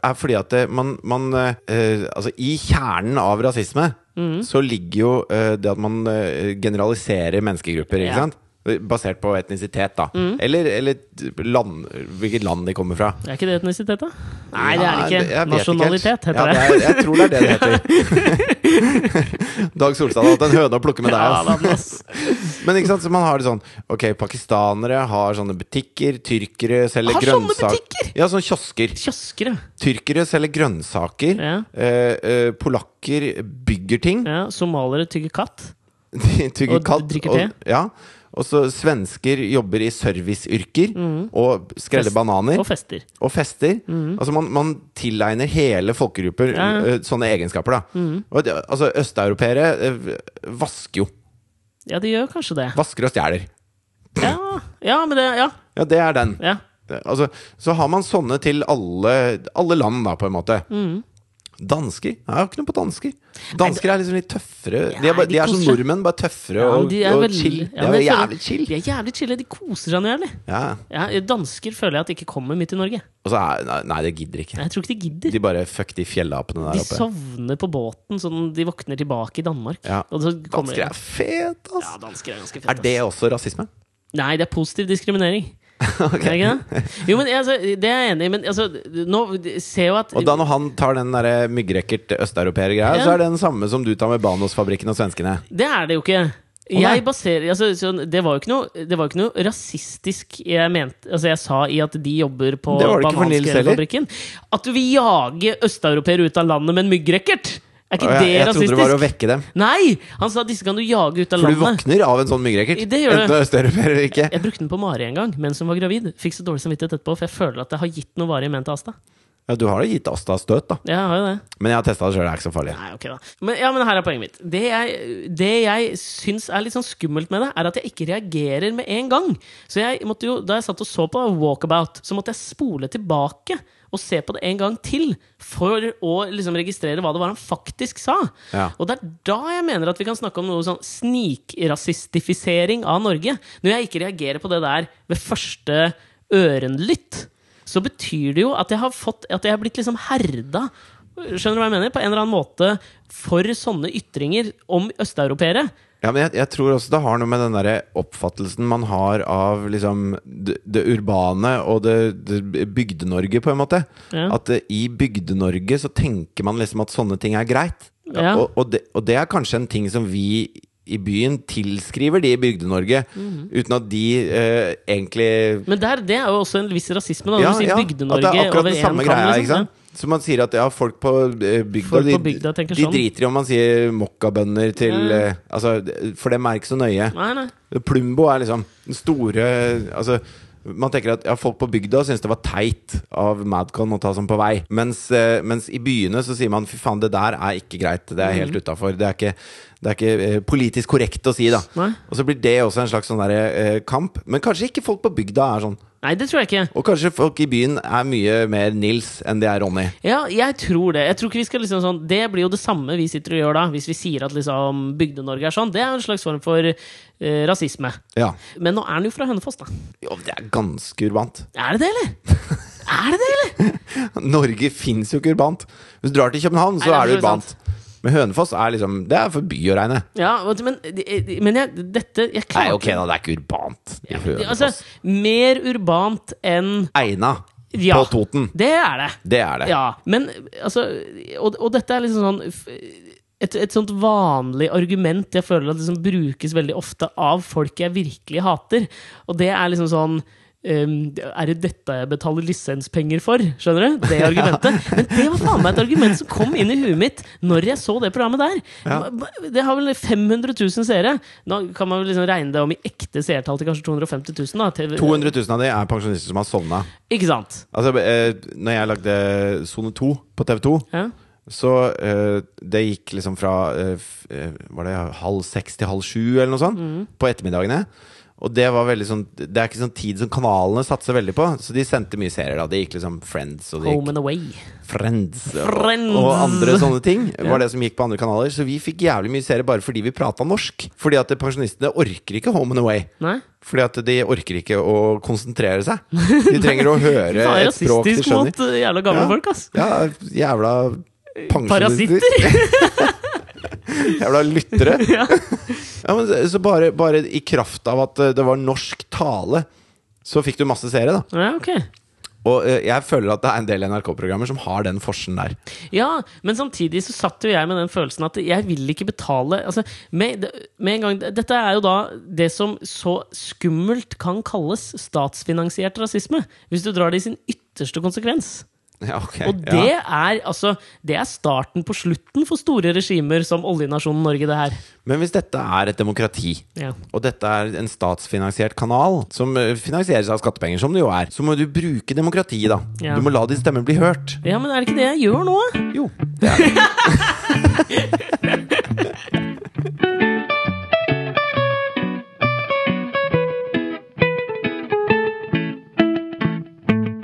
er fordi at det, man, man eh, Altså, i kjernen av rasisme Mm. så ligger jo eh, det at man eh, generaliserer menneskegrupper, ikke Ja. sant? Basert på etnisitet, da. Mm. Eller, eller land, hvilket land de kommer fra. Er ikke det etnisitet, da? Nei, det er det ikke. jeg Nasjonalitet heter ja, det. Er, jeg tror det er det det heter. Dag Solstad har hatt en høne å plukke med deg. Ja, ass. Men ikke sant, så man har det sånn Ok, pakistanere har sånne butikker. Tyrkere selger grønnsaker. Ja, sånne kiosker. Kioskere. Tyrkere selger grønnsaker. ja. Eh, eh, polakker bygger ting. ja. Somaliere tygger katt. De tygger Og katt. drikker te. Og, ja. Og så svensker jobber i serviceyrker og skreller Fest- bananer. Og fester. og fester. Altså man, man tilegner hele folkegrupper Ja, eh, sånne egenskaper. da og det, Altså Østeuropeere eh, vasker jo. Ja, de gjør kanskje det. Vasker og stjeler. Ja, ja men det Ja. Ja, det er den. ja. Altså, så har man sånne til alle, alle land, da, på en måte. Dansker? Jeg har ikke noe på dansker. Dansker er liksom litt tøffere. De er, bare, de de er som nordmenn, bare tøffere Ja, og, de er og veldig- chill. De er jævlig chill. De er jævlig chille. De koser seg noe jævlig. Ja. Ja, dansker føler jeg at de ikke kommer midt i Norge. Er Nei, det gidder ikke. Jeg tror ikke de gidder. De bare fuck de fjellapene der De oppe. sovner på båten sånn de våkner tilbake i Danmark. Ja. Dansker er fet, Ja, dansker er ganske ass! Er det også rasisme? Nei, det er positiv diskriminering. Det? Jo, men altså, det er jeg enig i, men altså, nå ser jo at Og da når han tar den der myggrekkert østeuropeer-greia, Ja. så er det den samme som du tar med Banos-fabrikken og svenskene. Det er det jo ikke. Oh, baserer altså, sånn, det, var jo ikke noe, det var ikke noe rasistisk jeg mente Altså jeg sa i at de jobber på heller. At du vil jage østeuropeere ut av landet med en myggrekkert! Er ikke det jeg, jeg trodde det var å vekke dem. Nei! Han sa disse kan du jage ut av landet. For du våkner av en sånn myggrekkert. Det gjør det. Enten eller ikke. Jeg brukte den på Mari en gang mens hun var gravid. Fikk så dårlig samvittighet etterpå, for jeg føler at det har gitt noe varig men til Asta. Ja, du har da gitt Asta støt, da. Ja, har jo det. Men jeg har testa det sjøl, det er ikke så farlig. Nei, ok da. Men, ja, men her er poenget mitt. Det jeg, det jeg syns er litt sånn skummelt med det, er at jeg ikke reagerer med en gang. Så jeg måtte jo, Da jeg satt og så på Walkabout, så måtte jeg spole tilbake og se på det en gang til for å liksom registrere hva det var han faktisk sa. Ja. Og det er da jeg mener at vi kan snakke om noe sånn snikrasistifisering av Norge. Når jeg ikke reagerer på det der ved første ørenlytt. så betyr det jo at jeg har fått At jeg har blitt liksom herda. Skjønner du hva jeg mener? På en eller annen måte for sånne ytringer om østeuropeere. Ja, men jeg, jeg tror også det har noe med den der oppfattelsen man har av liksom det, det urbane og det, det Bygde-Norge, på en måte. Ja. At uh, i Bygde-Norge så tenker man liksom at sånne ting er greit. Ja. Og, og, det, og det er kanskje en ting som vi i byen tilskriver de i Bygde-Norge, Mhm. uten at de uh, egentlig Men der, det er jo også en viss rasisme, da. Når Ja, du sier Bygde-Norge er over én kam. Liksom. ikke sant? Så man sier at ja, folk på eh, bygda, Folk på bygda de, de sånn. driter i om man sier mokkabønner til mm. Altså, for dem er ikke så nøye. Nei, nei. Plumbo er liksom den store Altså man tenker at ja, Folk på bygda syns det var teit av Madcon å ta sånn på vei. Mens, eh, mens i byene så sier man fy faen, det der er ikke greit. Det er Mhm. helt utafor. Det det er ikke politisk korrekt å si, da. Nei. Og så blir det også en slags sånn der, eh, kamp. Men kanskje ikke folk på bygda er sånn. Nei, det tror jeg ikke. Og kanskje folk i byen er mye mer Nils enn de er Ronny. Ja, jeg tror det. Jeg tror ikke vi skal liksom sånn Det blir jo det samme vi sitter og gjør da, hvis vi sier at liksom Bygde-Norge er sånn. Det er en slags form for eh, rasisme. Ja. Men nå er den jo fra Hønefoss, da. Jo, det er ganske urbant. Er det det, eller? er det det, eller? Norge fins jo ikke urbant. Hvis du drar til København, så Nei, er det urbant. Sant. Men Hønefoss er liksom Det er for by å regne. Ja, men, men jeg, dette Jeg Nei, ok, da, det er ikke urbant i Hønefoss. Altså, mer urbant enn Eina Ja, på Toten. det er det. Det er det. Ja, men altså Og, og dette er liksom sånn et, et sånt vanlig argument jeg føler at liksom brukes veldig ofte av folk jeg virkelig hater. Og det er liksom sånn er det dette jeg betaler lisenspenger for? Skjønner du? Det argumentet. Men det var faen meg et argument som kom inn i huet mitt når jeg så det programmet der. Det har vel 500 000 seere. Nå kan man liksom regne det om i ekte seertall til kanskje 250 000. Da, til, 200 000 av de er pensjonister som har sovna. Ikke sant? Altså, eh, når jeg lagde Sone 2 på TV 2, Ja. så uh, det gikk liksom fra uh, eh, Var det halv seks til halv sju, eller noe sånt, Mm. på ettermiddagene. Og det var veldig sånn Det er ikke sånn tid som kanalene satser veldig på, så de sendte mye serier. da Det gikk liksom Friends og det Home and away. Friends, og- Friends. og andre sånne ting. Ja. Var det som gikk på andre kanaler Så vi fikk jævlig mye serier bare fordi vi prata norsk. Fordi at pensjonistene orker ikke Home and Away. Nei? Fordi at de orker ikke å konsentrere seg. De trenger å høre er et språk de rasistisk skjønner. mot uh, jævla gamle Ja. folk, ass. Ja, jævla pensjonister. Parasitter! Jævla lyttere. ja. Ja, men så- bare, bare i kraft av at eh, det var norsk tale, så fikk du masse seere, da. ja, ok. Og eh, jeg føler at det er en del NRK-programmer som har den forsen der. Ja, men samtidig så satt jo jeg med den følelsen at jeg vil ikke betale altså, med, med en gang, Dette er jo da det som så skummelt kan kalles statsfinansiert rasisme. Hvis du drar det i sin ytterste konsekvens. Ja, okay, Og det ja. er altså Det er starten på slutten for store regimer som oljenasjonen Norge, det her. Men hvis dette er et demokrati, Ja. og dette er en statsfinansiert kanal, som eh, finansieres av skattepenger, som det jo er, så må du bruke demokrati, da. Du må la din stemme bli hørt. ja, men er det ikke det jeg gjør nå? Jo, det er det.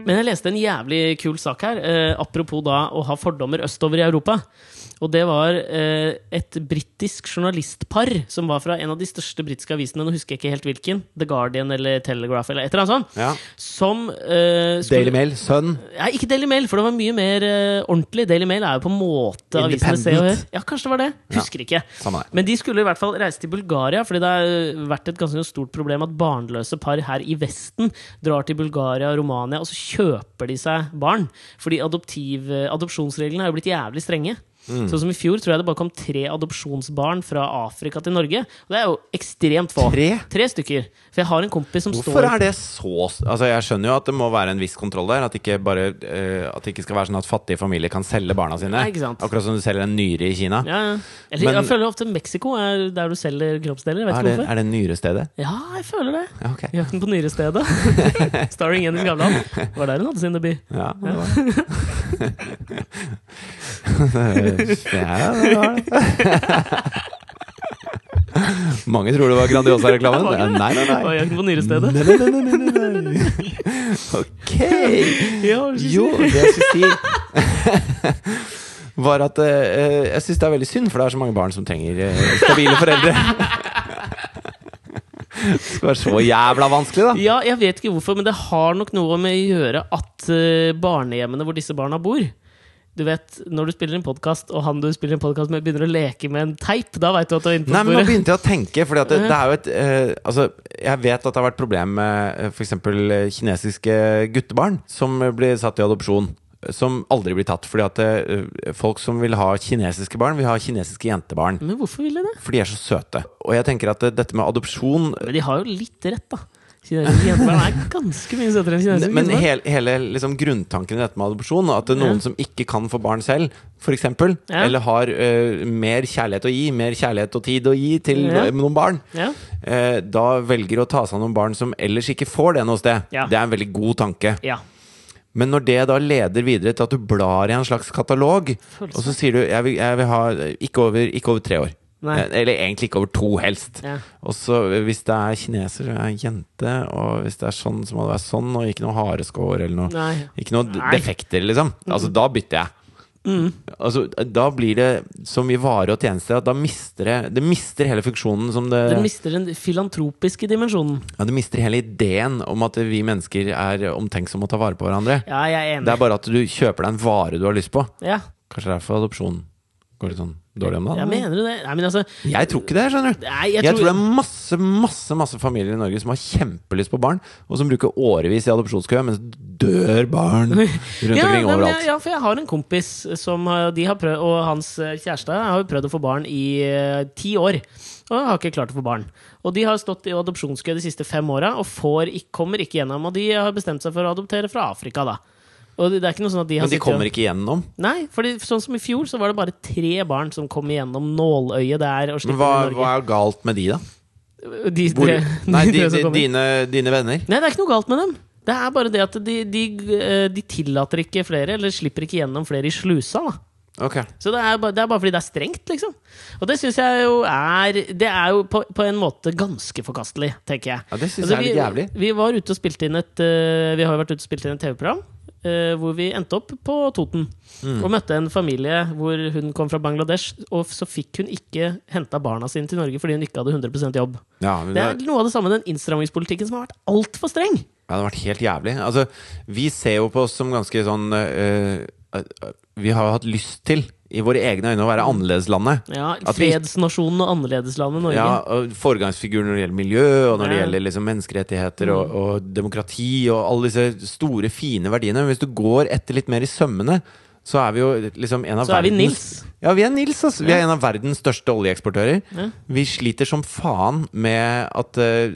Men jeg leste en jævlig kul sak her, eh, apropos da å ha fordommer østover i Europa. Og det var eh, et britisk journalistpar som var fra en av de største britiske avisene, nå husker jeg ikke helt hvilken, The Guardian eller Telegraph eller et eller annet sånt, Ja. som eh, skulle- Daily Mail, Sun. Nei, ikke Daily Mail, for det var mye mer eh, ordentlig. Daily Mail er jo på en måte avisene Se og Hør. Ja, kanskje det var det. Husker ikke. Samme. Men de skulle i hvert fall reise til Bulgaria, fordi det har vært et ganske stort problem at barnløse par her i Vesten drar til Bulgaria og Romania, og så kjøper de seg barn. Fordi adoptiv, adopsjonsreglene er jo blitt jævlig strenge. Sånn som I fjor tror jeg det bare kom tre adopsjonsbarn fra Afrika til Norge. Og det er jo ekstremt få. Tre? stykker. For jeg har en kompis som Hvorfor står er det så Altså Jeg skjønner jo at det må være en viss kontroll der. At, ikke bare, uh, at det ikke skal være sånn at fattige familier kan selge barna sine. Nei. Akkurat som du selger en nyre i Kina. ja, ja. Eller, Men- jeg føler ofte Mexico er der du selger kroppsdeler. Vet Er det, hvorfor. er det nyrestedet? Ja, jeg føler det. Ja, okay. Jakten på nyrestedet. Starring Jenny Skavlan. Det var der hun hadde sin debut. Ja, det var det. ja, det var det. Mange tror det var Grandiosa-reklamen. Nei, nei, nei. jakten på nyrestedet. Nei, nei, nei, nei, nei. Ok. Jo, det jeg skulle si Var at eh, jeg syns det er veldig synd, for det er så mange barn som trenger eh, stabile foreldre. Det skal være så jævla vanskelig, da. Ja, jeg vet ikke hvorfor, men det har nok noe med å gjøre at eh, barnehjemmene hvor disse barna bor. Du vet, Når du spiller en podkast, og han du spiller en podkast med, begynner å leke med en teip, da veit du at du er inne på Nei, men nå begynte jeg å tenke, fordi at det, det er jo et eh, Altså, jeg vet at det har vært problem med f.eks. for eksempel eh, kinesiske guttebarn som blir satt i adopsjon. Som aldri blir tatt. Fordi at eh, folk som vil ha kinesiske barn, vil ha kinesiske jentebarn. Men hvorfor vil de det? For de er så søte. Og jeg tenker at eh, dette med adopsjon Men de har jo litt rett, da. Kinesiske jentebarn er ganske mye søtere enn kinesiske Men hele, hele liksom grunntanken i dette med adopsjon, at det er noen Ja. som ikke kan få barn selv, f.eks., Ja. eller har uh, mer kjærlighet å gi, mer kjærlighet og tid å gi til Ja. noen barn, Ja. uh, da velger å ta seg av noen barn som ellers ikke får det noe sted. Det er en veldig god tanke. ja. Men når det da leder videre til at du blar i en slags katalog, og så sier du jeg vil, jeg vil ha ikke over, ikke over tre år. Nei. Eh, Eller egentlig ikke over to, helst. Ja. Og så hvis det er kineser, så er det jente. Og hvis det er sånn, så må det være sånn, og ikke noe hareskår eller noe. Nei. Ikke noe Nei. defekter, liksom. Altså, da bytter jeg. Mm. Altså, da blir det så mye varer og tjenester at da mister det Det mister hele funksjonen som det Det mister den filantropiske dimensjonen. ja, Det mister hele ideen om at vi mennesker er omtenksomme og tar vare på hverandre. Ja, jeg er Det er bare at du kjøper deg en vare du har lyst på. Ja, Kanskje derfor adopsjon går litt sånn dårlig om dagen? Ja, mener du det? Nei, men altså Jeg tror ikke det, skjønner du. Nei, jeg, Jeg tror det er masse masse, masse familier i Norge som har kjempelyst på barn, og som bruker årevis i adopsjonskø, mens dør barn rundt ja, omkring men overalt. ja, for jeg har en kompis som de har prøvd, og hans eh, kjæreste har prøvd å få barn i uh, ti år. Og har ikke klart å få barn. Og de har stått i adopsjonskø de siste fem åra og får, kommer ikke gjennom. Og de har bestemt seg for å adoptere fra Afrika, da. Og det er ikke noe sånn at de har Men de kommer ikke gjennom. Nei, for sånn som i fjor, så var det bare tre barn som kom igjennom nåløyet der. Men hva, hva er galt med de, da? De tre, nei, de de, dine, dine venner? Nei, det er ikke noe galt med dem. Det er bare det at de, de, eh, de tillater ikke flere, eller slipper ikke gjennom flere i slusa. da Okay. Så det er, bare, det er bare fordi det er strengt, liksom. Og det syns jeg jo er Det er jo på, på en måte ganske forkastelig, tenker jeg. Ja, det syns Altså, jeg er litt vi, jævlig. vi var ute og spilte inn et uh, Vi har jo vært ute og spilt inn et TV-program. Eh, hvor vi endte opp på Toten. Mm. Og møtte en familie hvor hun kom fra Bangladesh. Og så fikk hun ikke henta barna sine til Norge fordi hun ikke hadde 100% jobb. Ja, Det det, er noe av det samme den innstrammingspolitikken som har vært altfor streng. ja, det har vært helt jævlig. Altså, vi ser jo på oss som ganske sånn øh, øh, Vi har jo hatt lyst til, i våre egne øyne, å være annerledeslandet. Ja, Fredsnasjonen og annerledeslandet Norge. Ja, og Foregangsfigur når det gjelder miljø, og når det gjelder liksom menneskerettigheter Mm. og, og demokrati og alle disse store, fine verdiene. Men hvis du går etter litt mer i sømmene, så er vi jo liksom en av Så er vi Nils. Ja, vi er Nils, altså. Vi er en av verdens største oljeeksportører. Ja. Vi sliter som faen med at uh,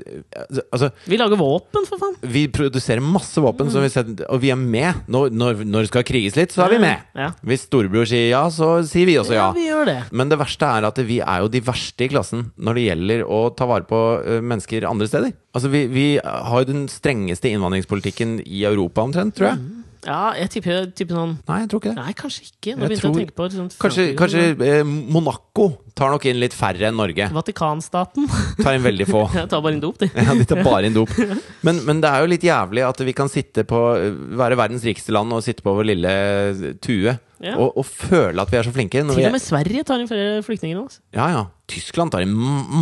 Altså, Vi lager våpen, for faen! vi produserer masse våpen, som vi setter, og vi er med. Når, når, når det skal kriges litt, så er vi med. Ja. Hvis storebror sier ja, så sier vi også ja. vi gjør det. Men det verste er at vi er jo de verste i klassen når det gjelder å ta vare på mennesker andre steder. Altså Vi, vi har jo den strengeste innvandringspolitikken i Europa omtrent, tror jeg. Ja, jeg tipper, tipper noen Nei, jeg tror ikke det. Nei, kanskje ikke. Nå Jeg begynte jeg å tenke på sånn Kanskje, kanskje sånn. eh, Monaco tar nok inn litt færre enn Norge. Vatikanstaten. Tar inn veldig få. Jeg tar bare inn dop, de. Ja, de tar bare inn dop. Men, men det er jo litt jævlig at vi kan sitte på være verdens rikeste land og sitte på vår lille tue Ja. og, og føle at vi er så flinke. Til og med Sverige tar inn flere flyktninger nå. Altså. ja, ja. Tyskland tar inn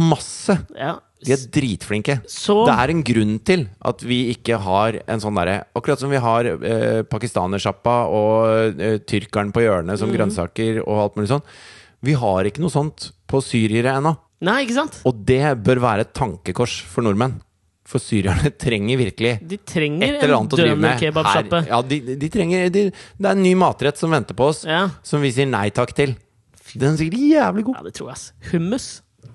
masse. Ja. De er dritflinke. Så Det er en grunn til at vi ikke har en sånn derre Akkurat som vi har eh, pakistanersjappa og eh, tyrkeren på hjørnet som som grønnsaker og alt mulig sånn. Vi har ikke noe sånt på syrere ennå. Nei, ikke sant? Og det bør være et tankekors for nordmenn. For syrerne trenger virkelig De trenger et eller annet å drive med. Ja, de, de trenger de, Det er en ny matrett som venter på oss, Ja. som vi sier nei takk til. Den er sikkert jævlig god. ja, det tror jeg, ass. Hummus.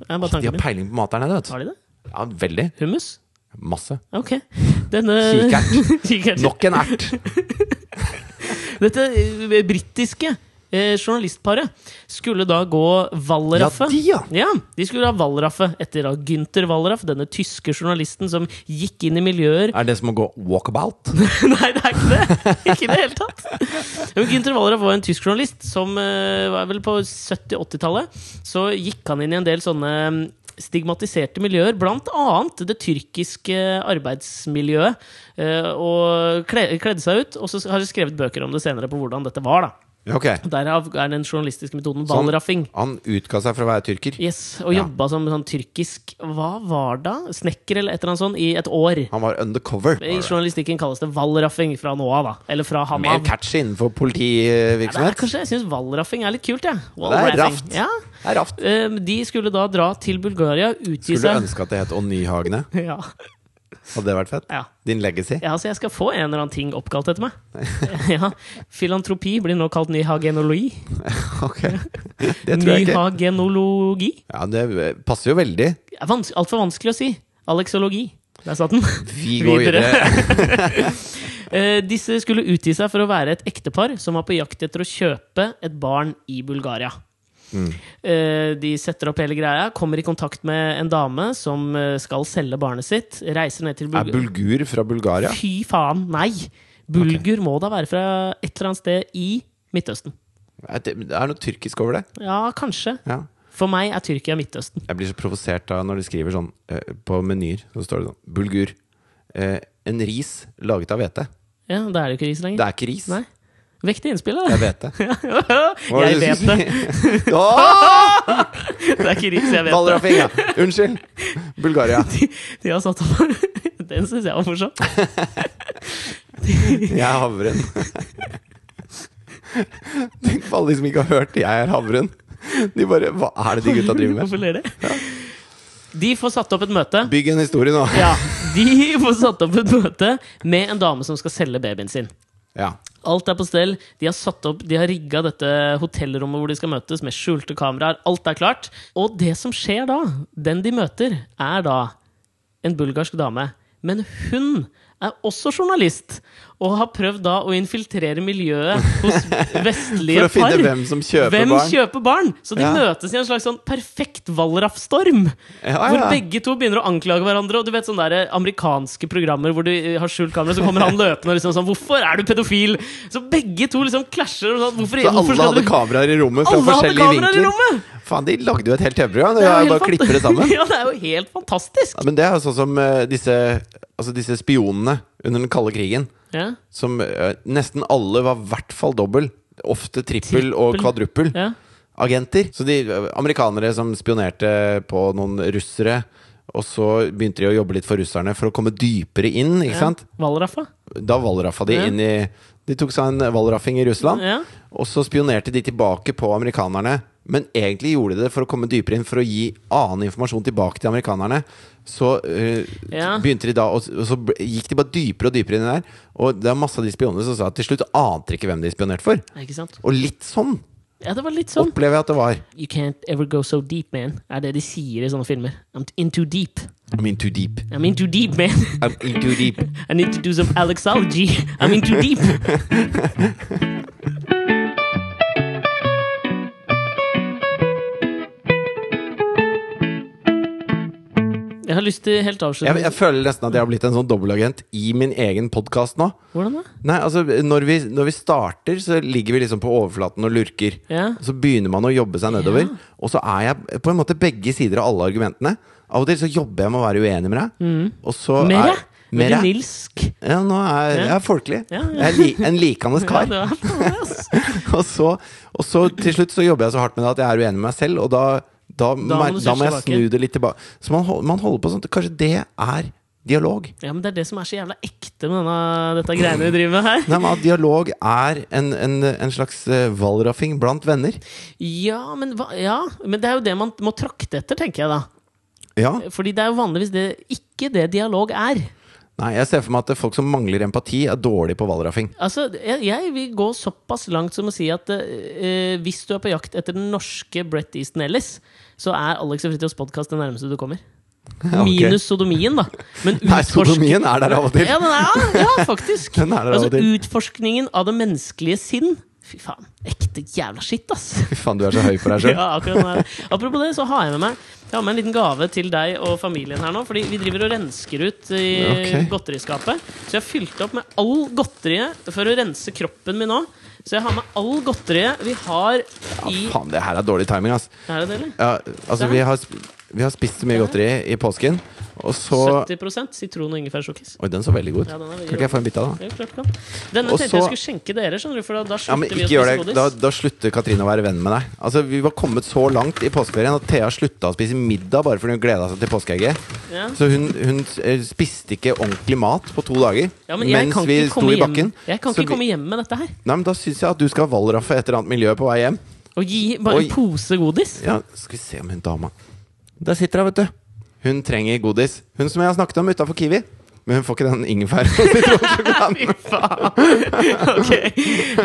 Er bare De har min. peiling på mat der nede, vet du. Har de det? Ja, veldig. Hummus? Masse. Ok. Denne Kikert. Kikert. Nok en ert. Dette eh, britiske eh, journalistparet skulle da gå Wallraffe. Ja, de, ja. Ja, de skulle ha Wallraffe etter da Günther Wallraff, denne tyske journalisten som gikk inn i miljøer Er det som å gå walkabout? Nei, det er ikke det! Ikke i det hele tatt. Men Günther Wallraff var en tysk journalist som eh, var vel på 70-80-tallet. Så gikk han inn i en del sånne mm, stigmatiserte miljøer, annet det tyrkiske arbeidsmiljøet. eh, Og kledde seg ut, og så har de skrevet bøker om det senere på hvordan dette var, da. Ja, ok. Derav er den journalistiske metoden hvalraffing. han- wallraffing. Utga seg for å være tyrker. Yes, og Ja. jobba som sånn tyrkisk Hva var da? Snekker eller et eller annet sånt i et år. Han var undercover. I journalistikken kalles det hvalraffing fra nå av, da. Eller fra han Mer catchy innenfor Ja, politivirksomhet. kanskje, jeg syns hvalraffing er litt kult, jeg. Det er raft. Ja. Det er raft. Eh, De skulle da dra til Bulgaria, utgi Skulle seg ønske at det het Onyhagene? ja, Hadde det vært fett? ja. Din legacy? ja, så jeg skal få en eller annen ting oppkalt etter meg. ja. Filantropi blir nå kalt nyhagenologi. Ok. Det tror jeg ikke. Nyhagenologi? Ja, det passer jo veldig. vans Altfor vanskelig å si. Alexologi. Der satt den. Vi går videre. Eh, disse skulle utgi seg for å være et ektepar som var på jakt etter å kjøpe et barn i Bulgaria. Mm. Eh, de setter opp hele greia, kommer i kontakt med en dame som eh, skal selge barnet sitt. Reiser ned til Er bulgur fra Bulgaria? Fy faen, nei! Bulgur må da være fra et eller annet sted i Midtøsten. Det er noe tyrkisk over det. Ja, kanskje. Ja. For meg er Tyrkia Midtøsten. Jeg blir så provosert da når de skriver sånn eh, på menyer. Så står det sånn Bulgur. En ris laget av hvete. Ja, Da er det jo ikke ris lenger. Det er ikke ris. Nei. Vekk det innspillet, Det da! er hvete. Hva jeg vet det. Det er ikke riks, jeg vet det. Wallraffing, ja. Unnskyld. Bulgaria. De, de har satt opp Den syns jeg var morsom. Jeg er havren. Tenk på alle de som ikke har hørt 'Jeg er havren'. De bare Hva er det de gutta driver med? Hvorfor ler de? De får satt opp et møte. Bygg en historie nå. Ja, De får satt opp et møte med en dame som skal selge babyen sin. Ja. Alt er på stell. De har satt opp, de har rigga dette hotellrommet hvor de skal møtes, med skjulte kameraer. Alt er klart. Og det som skjer da, den de møter, er da en bulgarsk dame. Men hun er også journalist, og har prøvd da å infiltrere miljøet hos vestlige par. For å finne par. hvem som kjøper Hvem barn. kjøper barn? Så de Ja. møtes i en slags sånn perfekt Wallraff-storm. Ja, Hvor begge to begynner å anklage hverandre. Og du vet sånne der amerikanske programmer hvor du eh, har skjult kamera, så kommer han løpende og liksom sånn 'Hvorfor er du pedofil?' Så begge to liksom klasjer. Sånn, hvorfor, Så alle hadde du... kameraer i rommet fra Alle forskjellige kameraer i rommet! Faen, de lagde jo et helt TV-program. Bare helt det sammen. ja, det er jo helt fantastisk! Ja, Men det er jo sånn som uh, disse, altså disse spionene under den kalde krigen. Ja, Som eh, nesten alle var i hvert fall dobbel. Ofte trippel og Trippel. kvadruppel. ja. Agenter. Så de eh, amerikanere som spionerte på noen russere. Og så begynte de å jobbe litt for russerne for å komme dypere inn. ikke sant? Wallraffa. Da valraffa de Ja. inn i De tok seg en valraffing i Russland. Ja. Og så spionerte de tilbake på amerikanerne. Men egentlig gjorde de det for å komme dypere inn, for å gi annen informasjon tilbake til amerikanerne. Så eh, Ja. begynte de da, og, og så gikk de bare dypere og dypere inn i det der. Og det er masse av de spionene som sa at til slutt ante ikke hvem de spionerte for. Og litt sånn Ja, det var litt sånn. opplever jeg at det var. You can't ever go so deep, man. Er det de sier i sånne filmer. I'm in too deep. I'm in too deep. I'm in too deep, man. I'm in too deep. I need to do some Alexology. I'm in too deep. Jeg har lyst til helt Jeg, jeg føler nesten at jeg har blitt en sånn dobbeltagent i min egen podkast nå. Hvordan da? Nei, altså når vi, når vi starter, så ligger vi liksom på overflaten og lurker. Ja. Og så begynner man å jobbe seg nedover. Ja. Og så er jeg på en måte begge sider av alle argumentene. Av og til så jobber jeg med å være uenig med deg. Og så Mere? er? Veldig nilsk. Ja, nå er jeg, er folkelig. Ja, ja. Jeg er li, en likandes Ja, kar. og, så, og så til slutt så jobber jeg så hardt med det at jeg er uenig med meg selv, og da, da, må må, da må jeg snu det litt tilbake. Så man, man holder på sånn kanskje det er dialog. Ja, men Det er det som er så jævla ekte med denne, dette greiene vi driver med her. Nei, men At dialog er en, en, en slags valraffing blant venner. Ja men, ja, men det er jo det man må trakte etter, tenker jeg da. Ja. Fordi det er jo vanligvis det, ikke det dialog er. Nei, jeg ser for meg at folk som mangler empati, er dårlige på hvalraffing. Altså, jeg, jeg vil gå såpass langt som å si at eh, hvis du er på jakt etter den norske Brett Easton Ellis, så er Alex og Fritjofs podkast det nærmeste du kommer. ok. Minus sodomien, da. Men Nei, sodomien er der av og til. Ja, er, ja, ja, faktisk. Er av altså, til. utforskningen av det menneskelige sinn. Fy faen. Ekte jævla skitt, ass. Fy faen, du er så høy for deg sjøl. Ja, akkurat her. Apropos det, så har jeg med meg Jeg har med en liten gave til deg og familien her nå. Fordi vi driver og rensker ut i okay. godteriskapet. Så jeg har fylt opp med all godteriet for å rense kroppen min nå. Så jeg har med all godteriet vi har i ja, Faen, det her er dårlig timing, ass. Er det det, eller? Ja, altså, vi har Vi har spist så mye godteri i påsken, og så 70% sitron- og ingefærsjokkis. Oi, den så veldig god ut. Ja, Kan ikke jeg få en bit av den? Ja, klart. Denne Og tenkte så- jeg skulle skjenke dere, skjønner du, for da, da Ja, slutter vi å spise godis. Da, da slutter Katrine å være venn med deg. Altså, Vi var kommet så langt i påskeferien at Thea slutta å spise middag bare fordi hun gleda seg til påskeegget. Ja. Så hun, hun eh, spiste ikke ordentlig mat på to dager Ja, men mens vi sto i i hjem, bakken. jeg kan ikke vi- komme hjem med dette her. Nei, men Da syns jeg at du skal valraffe et eller annet miljø på vei hjem. Og gi bare en pose godis. Ja, Skal vi se om hun dama Der sitter hun, vet du. Hun trenger godis. Hun som jeg har snakket om utafor Kiwi. Men hun får ikke den ingefær og sitronsjokoladen. Ok,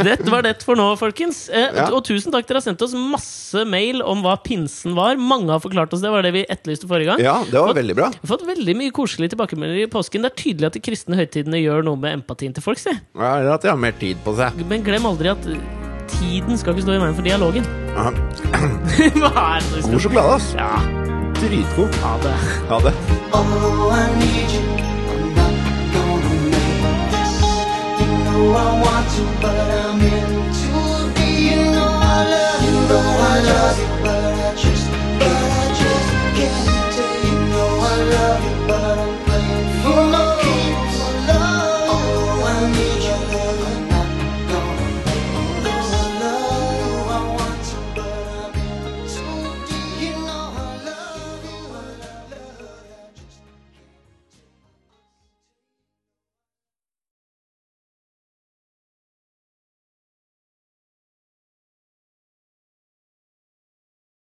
Dette var det for nå, folkens. Eh, Ja. Og tusen takk, dere har sendt oss masse mail om hva pinsen var. Mange har forklart oss det, var det vi etterlyste forrige gang. Ja, det var veldig bra. Vi har fått veldig mye koselige tilbakemeldinger i påsken. Det er tydelig at de kristne høytidene gjør noe med empatien til folk. Se. Ja, Eller at de har mer tid på seg. Men glem aldri at eh, tiden skal ikke stå i veien for dialogen. Hva er det du skal God sjokolade, ass. Ja, dritgod. Ha det. Ha det. Oh, I need you. I'm not gonna make this. You know I want to, but I'm in too deep. You know I love you. But I just, but I just can't take. You I love you.